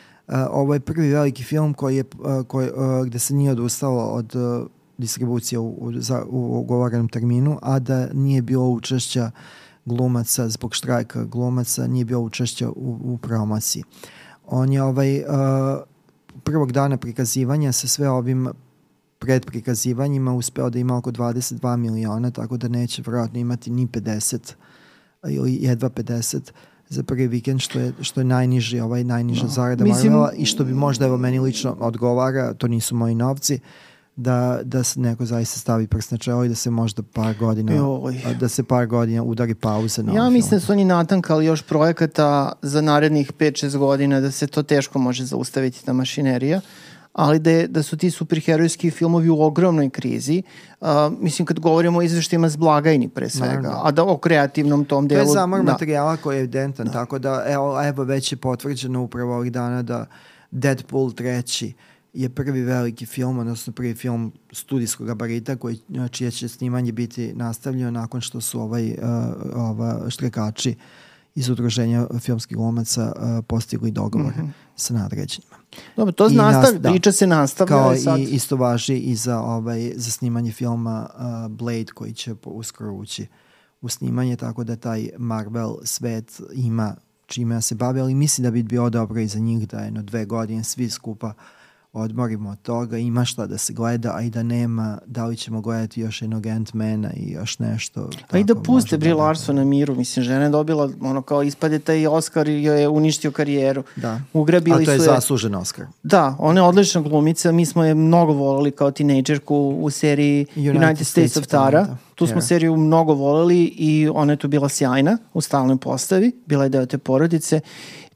ovo je prvi veliki film koji je, koji, gde se nije odustalo od distribucije u, u, za, u ugovorenom terminu, a da nije bilo učešća glumaca zbog štrajka glumaca, nije bilo učešća u, u promociji. On je ovaj, uh, prvog dana prikazivanja sa sve ovim pred prikazivanjima uspeo da ima oko 22 miliona, tako da neće vjerojatno imati ni 50 ili jedva 50 za prvi vikend, što je, što je najniži, ovaj najniža no. zarada Mislim- Marvela i što bi možda evo meni lično odgovara, to nisu moji novci, da, da se neko zaista stavi prst na čelo i da se možda par godina Joj. da se par godina udari pauza na Ja mislim da su oni natankali još projekata za narednih 5-6 godina da se to teško može zaustaviti ta mašinerija ali da, je, da su ti superherojski filmovi u ogromnoj krizi. Uh, mislim, kad govorimo o izveštajima s blagajni pre svega, Naravno. a da o kreativnom tom To delu... je zamor da. materijala koji je evidentan, da. tako da evo, evo već je potvrđeno upravo ovih dana da Deadpool 3 je prvi veliki film, odnosno prvi film studijskog gabarita koji, čije će snimanje biti nastavljeno nakon što su ovaj, uh, ova štrekači iz udruženja filmskih glumaca uh, postigli dogovor mm -hmm. sa nadređenima. Dobro, to nastav, nas- da. priča se nastavlja. Kao sad, i isto važi i za, ovaj, za snimanje filma uh, Blade koji će po, uskoro ući u snimanje, tako da taj Marvel svet ima čime da se bavi, ali mislim da bi bilo dobro i za njih da jedno dve godine svi skupa odmorimo od toga, ima šta da se gleda, a i da nema, da li ćemo gledati još jednog Ant-Mana i još nešto. Pa i da puste Brie da- Larson na miru. Mislim, žena je dobila, ono kao ispade taj Oscar i joj je uništio karijeru. Da. Ugrabili a to je je... zaslužen Oscar. Da, ona je odlična glumica, mi smo je mnogo voleli kao tinejdžerku u seriji United, United States of Tara. Talenta. Tu smo Yeah. seriju mnogo voleli i ona je tu bila sjajna u stalnoj postavi, bila je deo te porodice.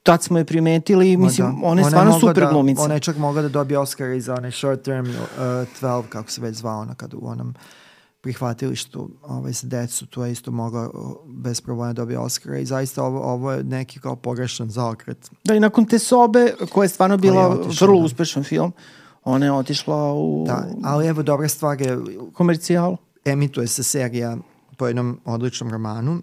Tad smo je primetili i Ma mislim, da. ona je Ona stvarno super da, glumica. Ona je čak mogla da dobije Oscar i za onaj short term uh, 12, kako se već zvao ona kad u onom prihvatilištu ovaj, sa decu, to je isto mogla uh, bez problema da dobije Oscara i zaista ovo, ovo je neki kao pogrešan zaokret. Da, i nakon te sobe, koja je stvarno bila je otišla, vrlo da. uspešan film, ona je otišla u Da, ali evo dobra stvar je, komercijalu. emituje se serija po jednom odličnom romanu,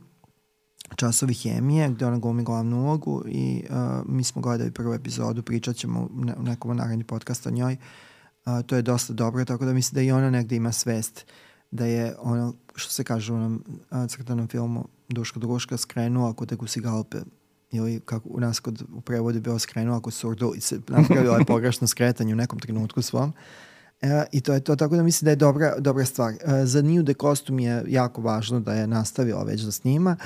Časovi hemije, gde ona glumi glavnu ulogu i uh, mi smo gledali prvu epizodu, pričat ćemo u, ne, nekom od narednih podcasta o njoj. Uh, to je dosta dobro, tako da mislim da i ona negde ima svest da je ono, što se kaže u onom uh, crtanom filmu Duško Druška skrenuo ako te kusi galpe ili kako u nas kod u prevodu je bilo skrenuo ako surdu i se napravio ovaj (laughs) pogrešno skretanje u nekom trenutku svom. E, I to je to, tako da mislim da je dobra, dobra stvar. E, za New de Costu mi je jako važno da je nastavila već da snima.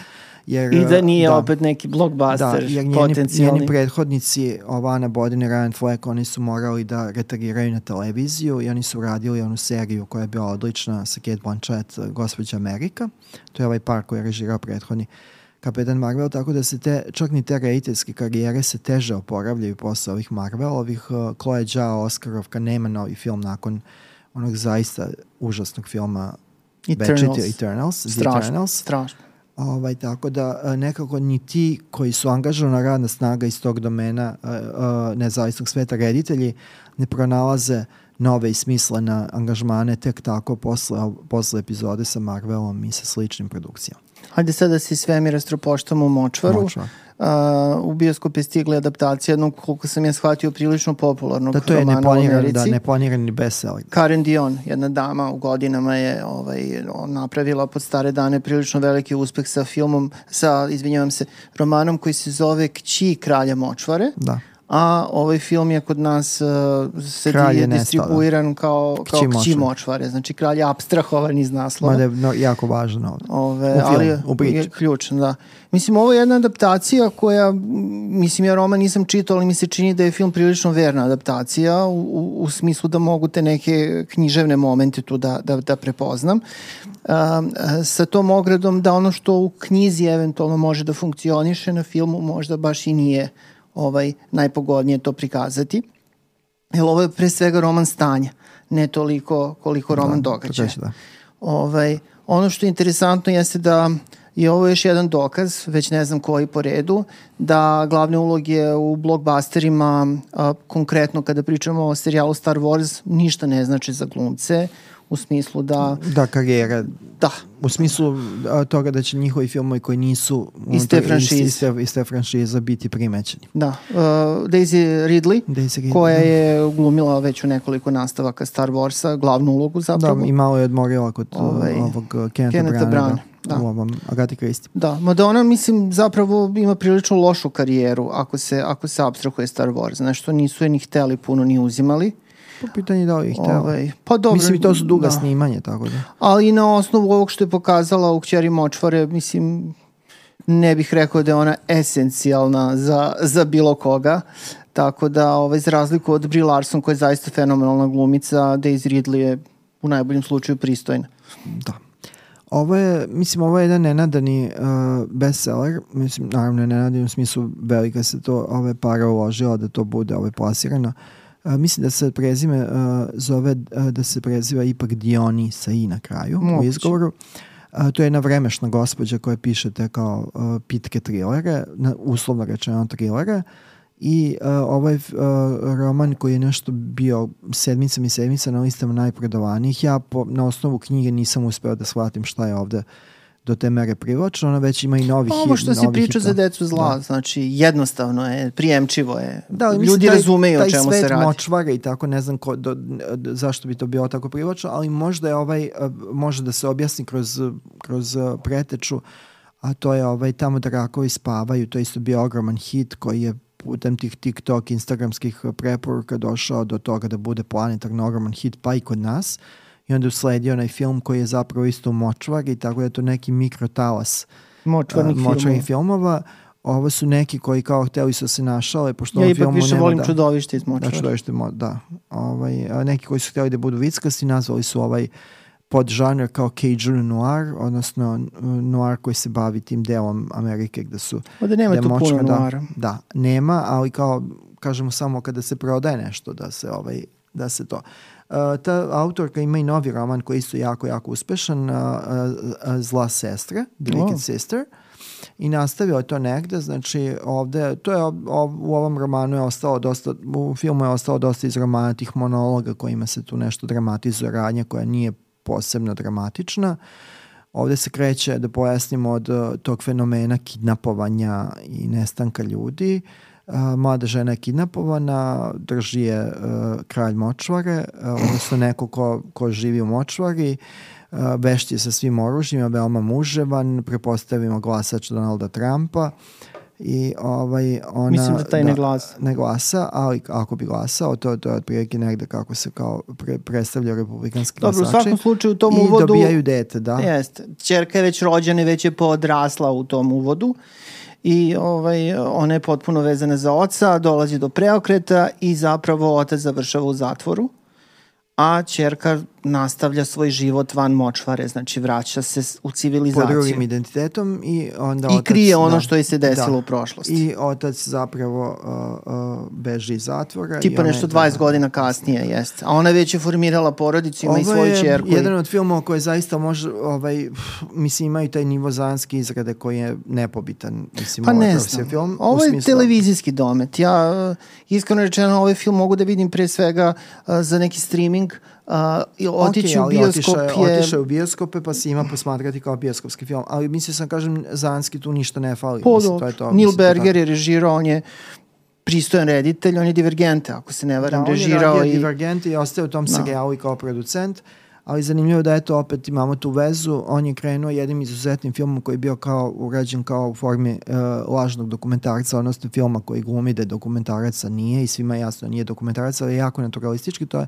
Jer, I da nije da, opet neki blockbuster da, jer njeni, potencijalni. njeni prethodnici, Ovana Bodin i Ryan Fleck, oni su morali da retagiraju na televiziju i oni su radili onu seriju koja je bila odlična sa Kate Blanchett, Gospođa Amerika. To je ovaj par koji je režirao prethodni Kapetan Marvel, tako da se te, čak ni te rediteljske karijere se teže oporavljaju posle ovih Marvelovih. Uh, Chloe Zhao, Oscarovka, nema novi film nakon onog zaista užasnog filma Eternals. Večiti, Eternals. Strašno, Eternals. strašno. Ovaj, tako da uh, nekako ni ti koji su angažovana radna snaga iz tog domena uh, uh, nezavisnog sveta reditelji ne pronalaze nove i smislene angažmane tek tako posle, posle epizode sa Marvelom i sa sličnim produkcijama. Hajde sad da se svemira stropoštamo u Močvaru. Močvar. Uh, u bioskop je stigla adaptacija jednog, koliko sam ja shvatio, prilično popularnog da, to je neplaniran, Da, neplanirani bestseller. Karen Dion, jedna dama u godinama je ovaj, napravila pod stare dane prilično veliki uspeh sa filmom, sa, izvinjavam se, romanom koji se zove Kći kralja Močvare. Da a ovaj film je kod nas uh, se Kralj je distribuiran nestao, kao, kao kći, kći močvare, znači kralj je abstrahovan iz naslova. Mada je no, jako važno ovde. Ove, u film, ali je, u je ključno, da. Mislim, ovo je jedna adaptacija koja, mislim, ja roman nisam čitao, ali mi se čini da je film prilično verna adaptacija u, u, u smislu da mogu te neke književne momente tu da, da, da prepoznam. Um, sa tom ogradom da ono što u knjizi eventualno može da funkcioniše na filmu možda baš i nije ovaj, najpogodnije to prikazati. Jer ovo je pre svega roman stanja, ne toliko koliko roman da, događaja. Da. Ovaj, ono što je interesantno jeste da je ovo još jedan dokaz, već ne znam koji po redu, da glavne uloge u blockbusterima, a, konkretno kada pričamo o serijalu Star Wars, ništa ne znači za glumce u smislu da... Da, karijera. Da. U smislu toga da će njihovi filmovi koji nisu iz te franšize, iste, iste franšize biti primećeni. Da. Uh, Daisy Ridley, Daisy Ridley, koja je glumila već u nekoliko nastavaka Star Warsa, glavnu ulogu zapravo. Da, i malo je odmorila kod ovaj, ovog Kenneta, Kenneta Brana. Da. u ovom Agati Christie. Da, mada ona, mislim, zapravo ima prilično lošu karijeru ako se, ako se abstrahuje Star Wars. Nešto nisu je ni hteli puno ni uzimali. Po pitanju da ih hteo. Ovaj, pa dobro. Mislim i to su duga da. snimanje, tako da. Ali na osnovu ovog što je pokazala u Kćeri Močvare, mislim, ne bih rekao da je ona esencijalna za, za bilo koga. Tako da, ovaj, za razliku od Brie Larson, koja je zaista fenomenalna glumica, Daisy Ridley je u najboljem slučaju pristojna. Da. Ovo je, mislim, ovo je jedan nenadani uh, bestseller, mislim, naravno nenadani u smislu velika se to ove para uložila da to bude ove plasirano. Uh, A, mislim da se prezime a, zove, a, da se preziva ipak Dioni sa i na kraju Moguće. u izgovoru. A, to je jedna vremešna gospođa koja piše te kao a, pitke trilere, na, uslovno rečeno trilere. I uh, ovaj uh, roman koji je nešto bio sedmicama i sedmica na listama najprodovanijih, ja po, na osnovu knjige nisam uspeo da shvatim šta je ovde uh, do te mere privlačno, ona već ima i novi hit. Ovo što si pričao za decu zla, da. znači jednostavno je, prijemčivo je. Da, ali Ljudi taj, razumeju taj o čemu se radi. Taj svet močvara i tako, ne znam ko, do, zašto bi to bilo tako privlačno, ali možda je ovaj, može da se objasni kroz, kroz preteču, a to je ovaj, tamo da rakovi spavaju, to je isto bio ogroman hit koji je putem tih TikTok, Instagramskih preporuka došao do toga da bude planetarno ogroman hit pa i kod nas. Uh, i onda usledio onaj film koji je zapravo isto močvar i tako da je to neki mikrotalas močvarnih, uh, močvarnih filmova. filmova. Ovo su neki koji kao hteli su se našale, pošto ja ovom filmu više nema volim da, čudovište iz močvara. Da, čudovište, da. Ovaj, a neki koji su hteli da budu vickasti, nazvali su ovaj pod žanr kao Cajun noir, odnosno noir koji se bavi tim delom Amerike gde su... Ovde nema tu puno da, noira. Da, nema, ali kao kažemo samo kada se prodaje nešto da se ovaj da se to. Ta autorka ima i novi roman koji su jako, jako uspešan, uh, uh, Zla sestra, The Wicked oh. Sister. I nastavio je to negde, znači ovde, to je u ovom romanu je ostalo dosta, u filmu je ostalo dosta iz romana tih monologa kojima se tu nešto dramatizuje radnja koja nije posebno dramatična. Ovde se kreće da pojasnimo od tog fenomena kidnapovanja i nestanka ljudi. Uh, mlada žena je kidnapovana, drži je a, kralj močvare, a, odnosno neko ko, ko živi u močvari, a, vešti sa svim oružjima, veoma muževan, prepostavimo glasač Donalda Trumpa i ovaj ona Mislim da taj ne glasa. ne glasa, ali ako bi glasao, to, to je otprilike negde kako se kao pre, predstavlja republikanski Dobro, u glasači. svakom slučaju u tom I uvodu... dobijaju dete, da. Jeste. Čerka je već rođena i već je podrasla u tom uvodu i ovaj, ona je potpuno vezana za oca, dolazi do preokreta i zapravo otac završava u zatvoru a čerka nastavlja svoj život van močvare, znači vraća se u pod civilizaciju. drugim identitetom i onda I otac, krije ono da, što je se desilo da. u prošlosti. I otac zapravo uh, uh, beži iz zatvora. i Tipa je nešto tada- 20 godina kasnije, jeste. A ona već je formirala porodicu, ima i svoju je čerku. i- jedan od filmova koji zaista može, ovaj, mislim, imaju taj nivo zanske izrade koji je nepobitan. Mislim, Pa ovaj ne znam. Film, Ovo je smislu- televizijski domet. Ja, iskreno rečeno, ovaj film mogu da vidim pre svega uh, za neki streaming. Uh, i otići Okej, u bioskop otišao je... Otišao je u bioskope pa se ima posmatrati kao bioskopski film. Ali mislio sam, kažem, Zanski tu ništa ne fali. Po, mislim, to je to. Neil mislim, Berger tako. je režirao, on je pristojan reditelj, on je Divergente, ako se ne Da, varam, on je režirao i... Divergent i ostao u tom Da. serijalu i kao producent. Ali zanimljivo da eto opet imamo tu vezu. On je krenuo jednim izuzetnim filmom koji je bio kao urađen kao u formi uh, lažnog dokumentarca, odnosno filma koji glumi da je dokumentarac, a nije i svima je jasno da nije dokumentarac, ali je jako naturalistički. To je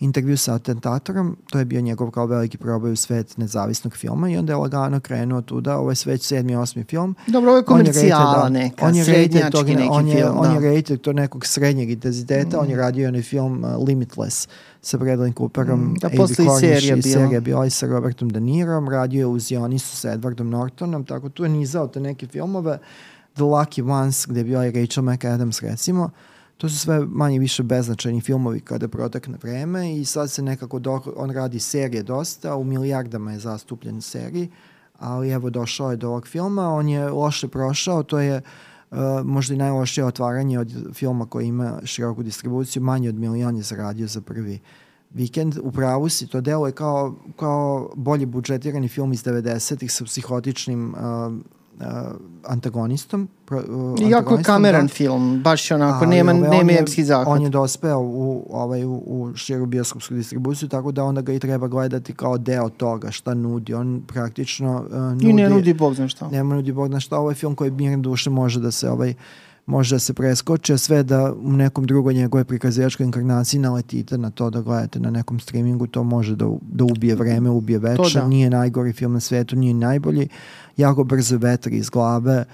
intervju sa atentatorom. To je bio njegov kao veliki probaj u svet nezavisnog filma i onda je lagano krenuo tuda. Ovo je sve već sedmi, osmi film. Dobro, ovo je On je komercijala rated, da. neka, on je rated srednjački tog, neki on je, film. On da. je rated to nekog srednjeg intenziteta, on je radio onaj film uh, Limitless sa Bradley Cooperom, Mm, a Avi posle i serija i serija bila i sa Robertom De Nirom, radio je uz Ionisu sa Edwardom Nortonom, tako tu je nizao te neke filmove, The Lucky Ones, gde je bila i Rachel McAdams recimo, to su sve manje više beznačajni filmovi kada protekne vreme i sad se nekako, do, on radi serije dosta, u milijardama je zastupljen seriji, ali evo došao je do ovog filma, on je loše prošao, to je uh, možda i najlošije otvaranje od filma koji ima široku distribuciju, manje od milion je zaradio za prvi vikend. U pravu si, to delo je kao, kao bolje budžetirani film iz 90-ih sa psihotičnim uh, antagonistom. Pro, uh, I jako je antagonistom, kameran da. film, baš onako, Ali, nema, ovaj, on nema je- epski zahvat. On je dospeo u, ovaj, u, u širu bioskopsku distribuciju, tako da onda ga i treba gledati kao deo toga, šta nudi. On praktično uh, nudi... I ne nudi Bog zna šta. Nema nudi Bog na šta, ovo je film koji mir duše može da se ovaj može da se preskoče, sve da u nekom drugoj njegove prikazivačkoj inkarnaciji naletite na to da gledate na nekom streamingu, to može da, da ubije vreme, ubije večer, da. nije najgori film na svetu, nije najbolji, jako brzo vetri iz glave,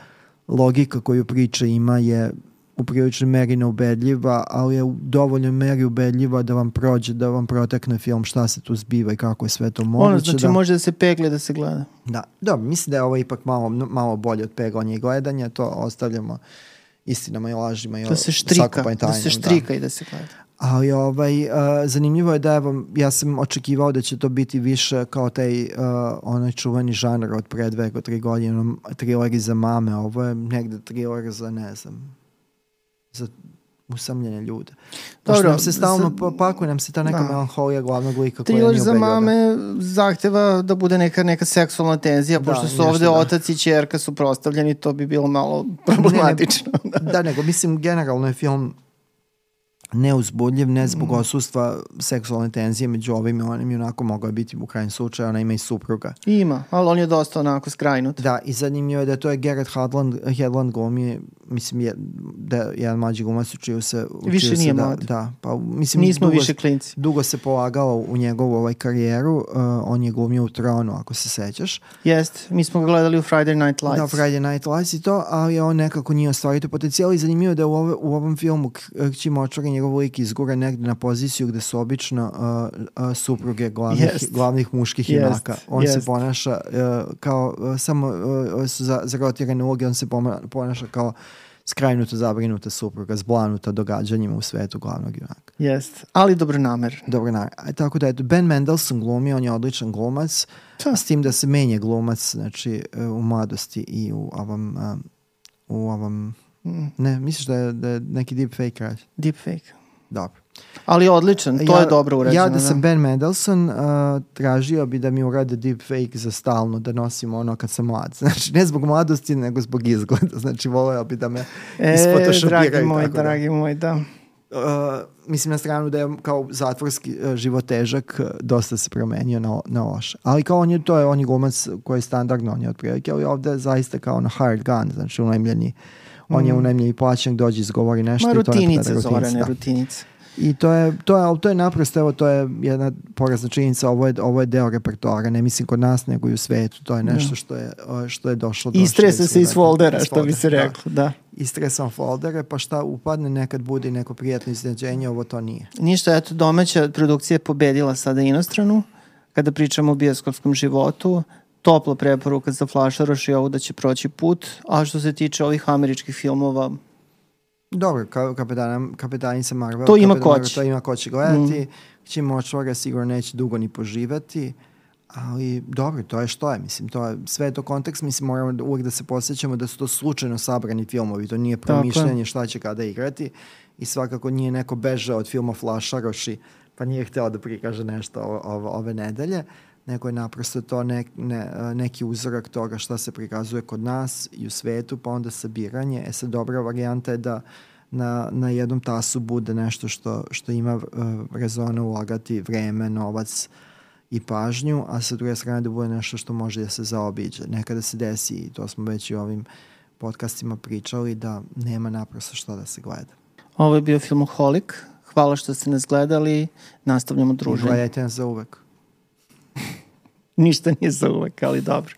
logika koju priča ima je u priličnoj meri neubedljiva, ali je u dovoljnoj meri ubedljiva da vam prođe, da vam protekne film šta se tu zbiva i kako je sve to moguće. Ono, znači da... može da se pegle da se gleda. Da, dobro, mislim da je ovo ipak malo, malo bolje od peglanja i gledanja, to ostavljamo istinama i lažima i Da se štrika, da se štrika i da se gleda. Ali ovaj, uh, zanimljivo je da evo, ja sam očekivao da će to biti više kao taj uh, onaj čuveni žanr od pre dve do tri godine, trileri za mame, ovo je negde triler za, ne znam, za usamljene ljude. Pošto Dobro, nam se stalno, za- pa- pakuje nam se ta neka Da. melanholija glavnog lika koja Thriller za da. mame zahteva da bude neka, neka seksualna tenzija, Da, pošto su ovde da. otac i čerka suprostavljeni, to bi bilo malo problematično. (laughs) da, nego mislim generalno je film neuzbudljiv, ne zbog osustva seksualne tenzije među ovim i onim i onako mogao biti u krajnjem slučaju, ona ima i supruga. Ima, ali on je dosta onako skrajnut. Da, i zanimljivo je da to je Garrett Hedlund, Hedlund glumi, mislim, je, da je jedan mlađi glumac učio se... Učio Više se nije da, mlad. Da, pa mislim... Nismo dugo, više klinci. Dugo se polagao u njegovu ovaj karijeru, uh, on je glumio u Tronu, ako se sećaš. Jest, mi smo ga gledali u Friday Night Lights. Da, Friday Night Lights i to, ali on nekako nije ostvario to potencijal i zanimljivo je da u, ove, u ovom filmu Kći Močvara njegov lik izgura negde na poziciju gde su obično uh, uh, supruge glavnih, Jest. glavnih muških Jest, junaka. On se jest. ponaša uh, kao, uh, samo uh, su za, zarotirane uloge, on se ponaša kao skrajnuto zabrinuta supruga, zblanuta događanjima u svetu glavnog junaka. Jest, ali dobro namer. Dobro, na, a tako da eto, Ben Mendelsohn glumi, on je odličan glumac, Da. s tim da se menja glumac, znači e, u mladosti i u ovom, um, u ovom, ne, misliš da je, da je neki deepfake rađen? Deepfake. Dobro. Ali odličan, to ja, je dobro urađeno. Ja da sam Ben Mendelsohn, uh, tražio bi da mi urade deepfake za stalno, da nosim ono kad sam mlad. (laughs) Znači, ne zbog mladosti, nego zbog izgleda. (laughs) Znači, voleo bi da me E, isfotoshopiraju. dragi moj, tako da. dragi moj, da. Uh, mislim na stranu da je kao zatvorski uh, život težak, uh, dosta se promenio na, na loše. Ali kao on je, to je, on je glumac koji je standardno, on je otprilike, ali ovde je zaista kao na hard gun, znači unajmljeni, on je unajmljen i plaćen, dođe izgovori nešto Ma i to rutinice, pada Zorane, da. rutinice. I to je, to je, ali to je naprosto, evo, to je jedna porazna činjenica, ovo je, ovo je deo repertoara, ne mislim kod nas, nego i u svetu, to je nešto što je, što je došlo. došlo Istresa se iz svuda. foldera, Iz što bi se reklo, da. Istresam foldere, pa šta upadne, nekad bude neko prijatno iznenađenje, ovo to nije. Ništa, eto, domaća produkcija je pobedila sada inostranu. Kada pričamo o bioskopskom životu, topla preporuka za Flašaroš i ovo da će proći put, a što se tiče ovih američkih filmova, Dobro, ka, kapetana, kapetanica Marvel. To ima ko će. To ima ko će gledati. Mm. Čim očvara sigurno neće dugo ni poživati. Ali dobro, to je što je, mislim, to je, sve je to kontekst, mislim, moramo da, uvek da se posjećamo da su to slučajno sabrani filmovi, to nije promišljanje šta će kada igrati i svakako nije neko bežao od filma Flašaroši, pa nije hteo da prikaže nešto o, o, ove nedelje, nego je naprosto to ne, ne, neki uzorak toga šta se prikazuje kod nas i u svetu, pa onda sabiranje. E sad, dobra varijanta je da na, na jednom tasu bude nešto što, što ima uh, rezona ulagati vreme, novac i pažnju, a sa druge strane da bude nešto što može da se zaobiđe. Nekada se desi, i to smo već i ovim podcastima pričali, da nema naprosto što da se gleda. ovo je bio Filmoholik. Hvala što ste nas gledali. Nastavljamo I druženje. gledajte nas za uvek. Ništa nije za uvek, ali dobro.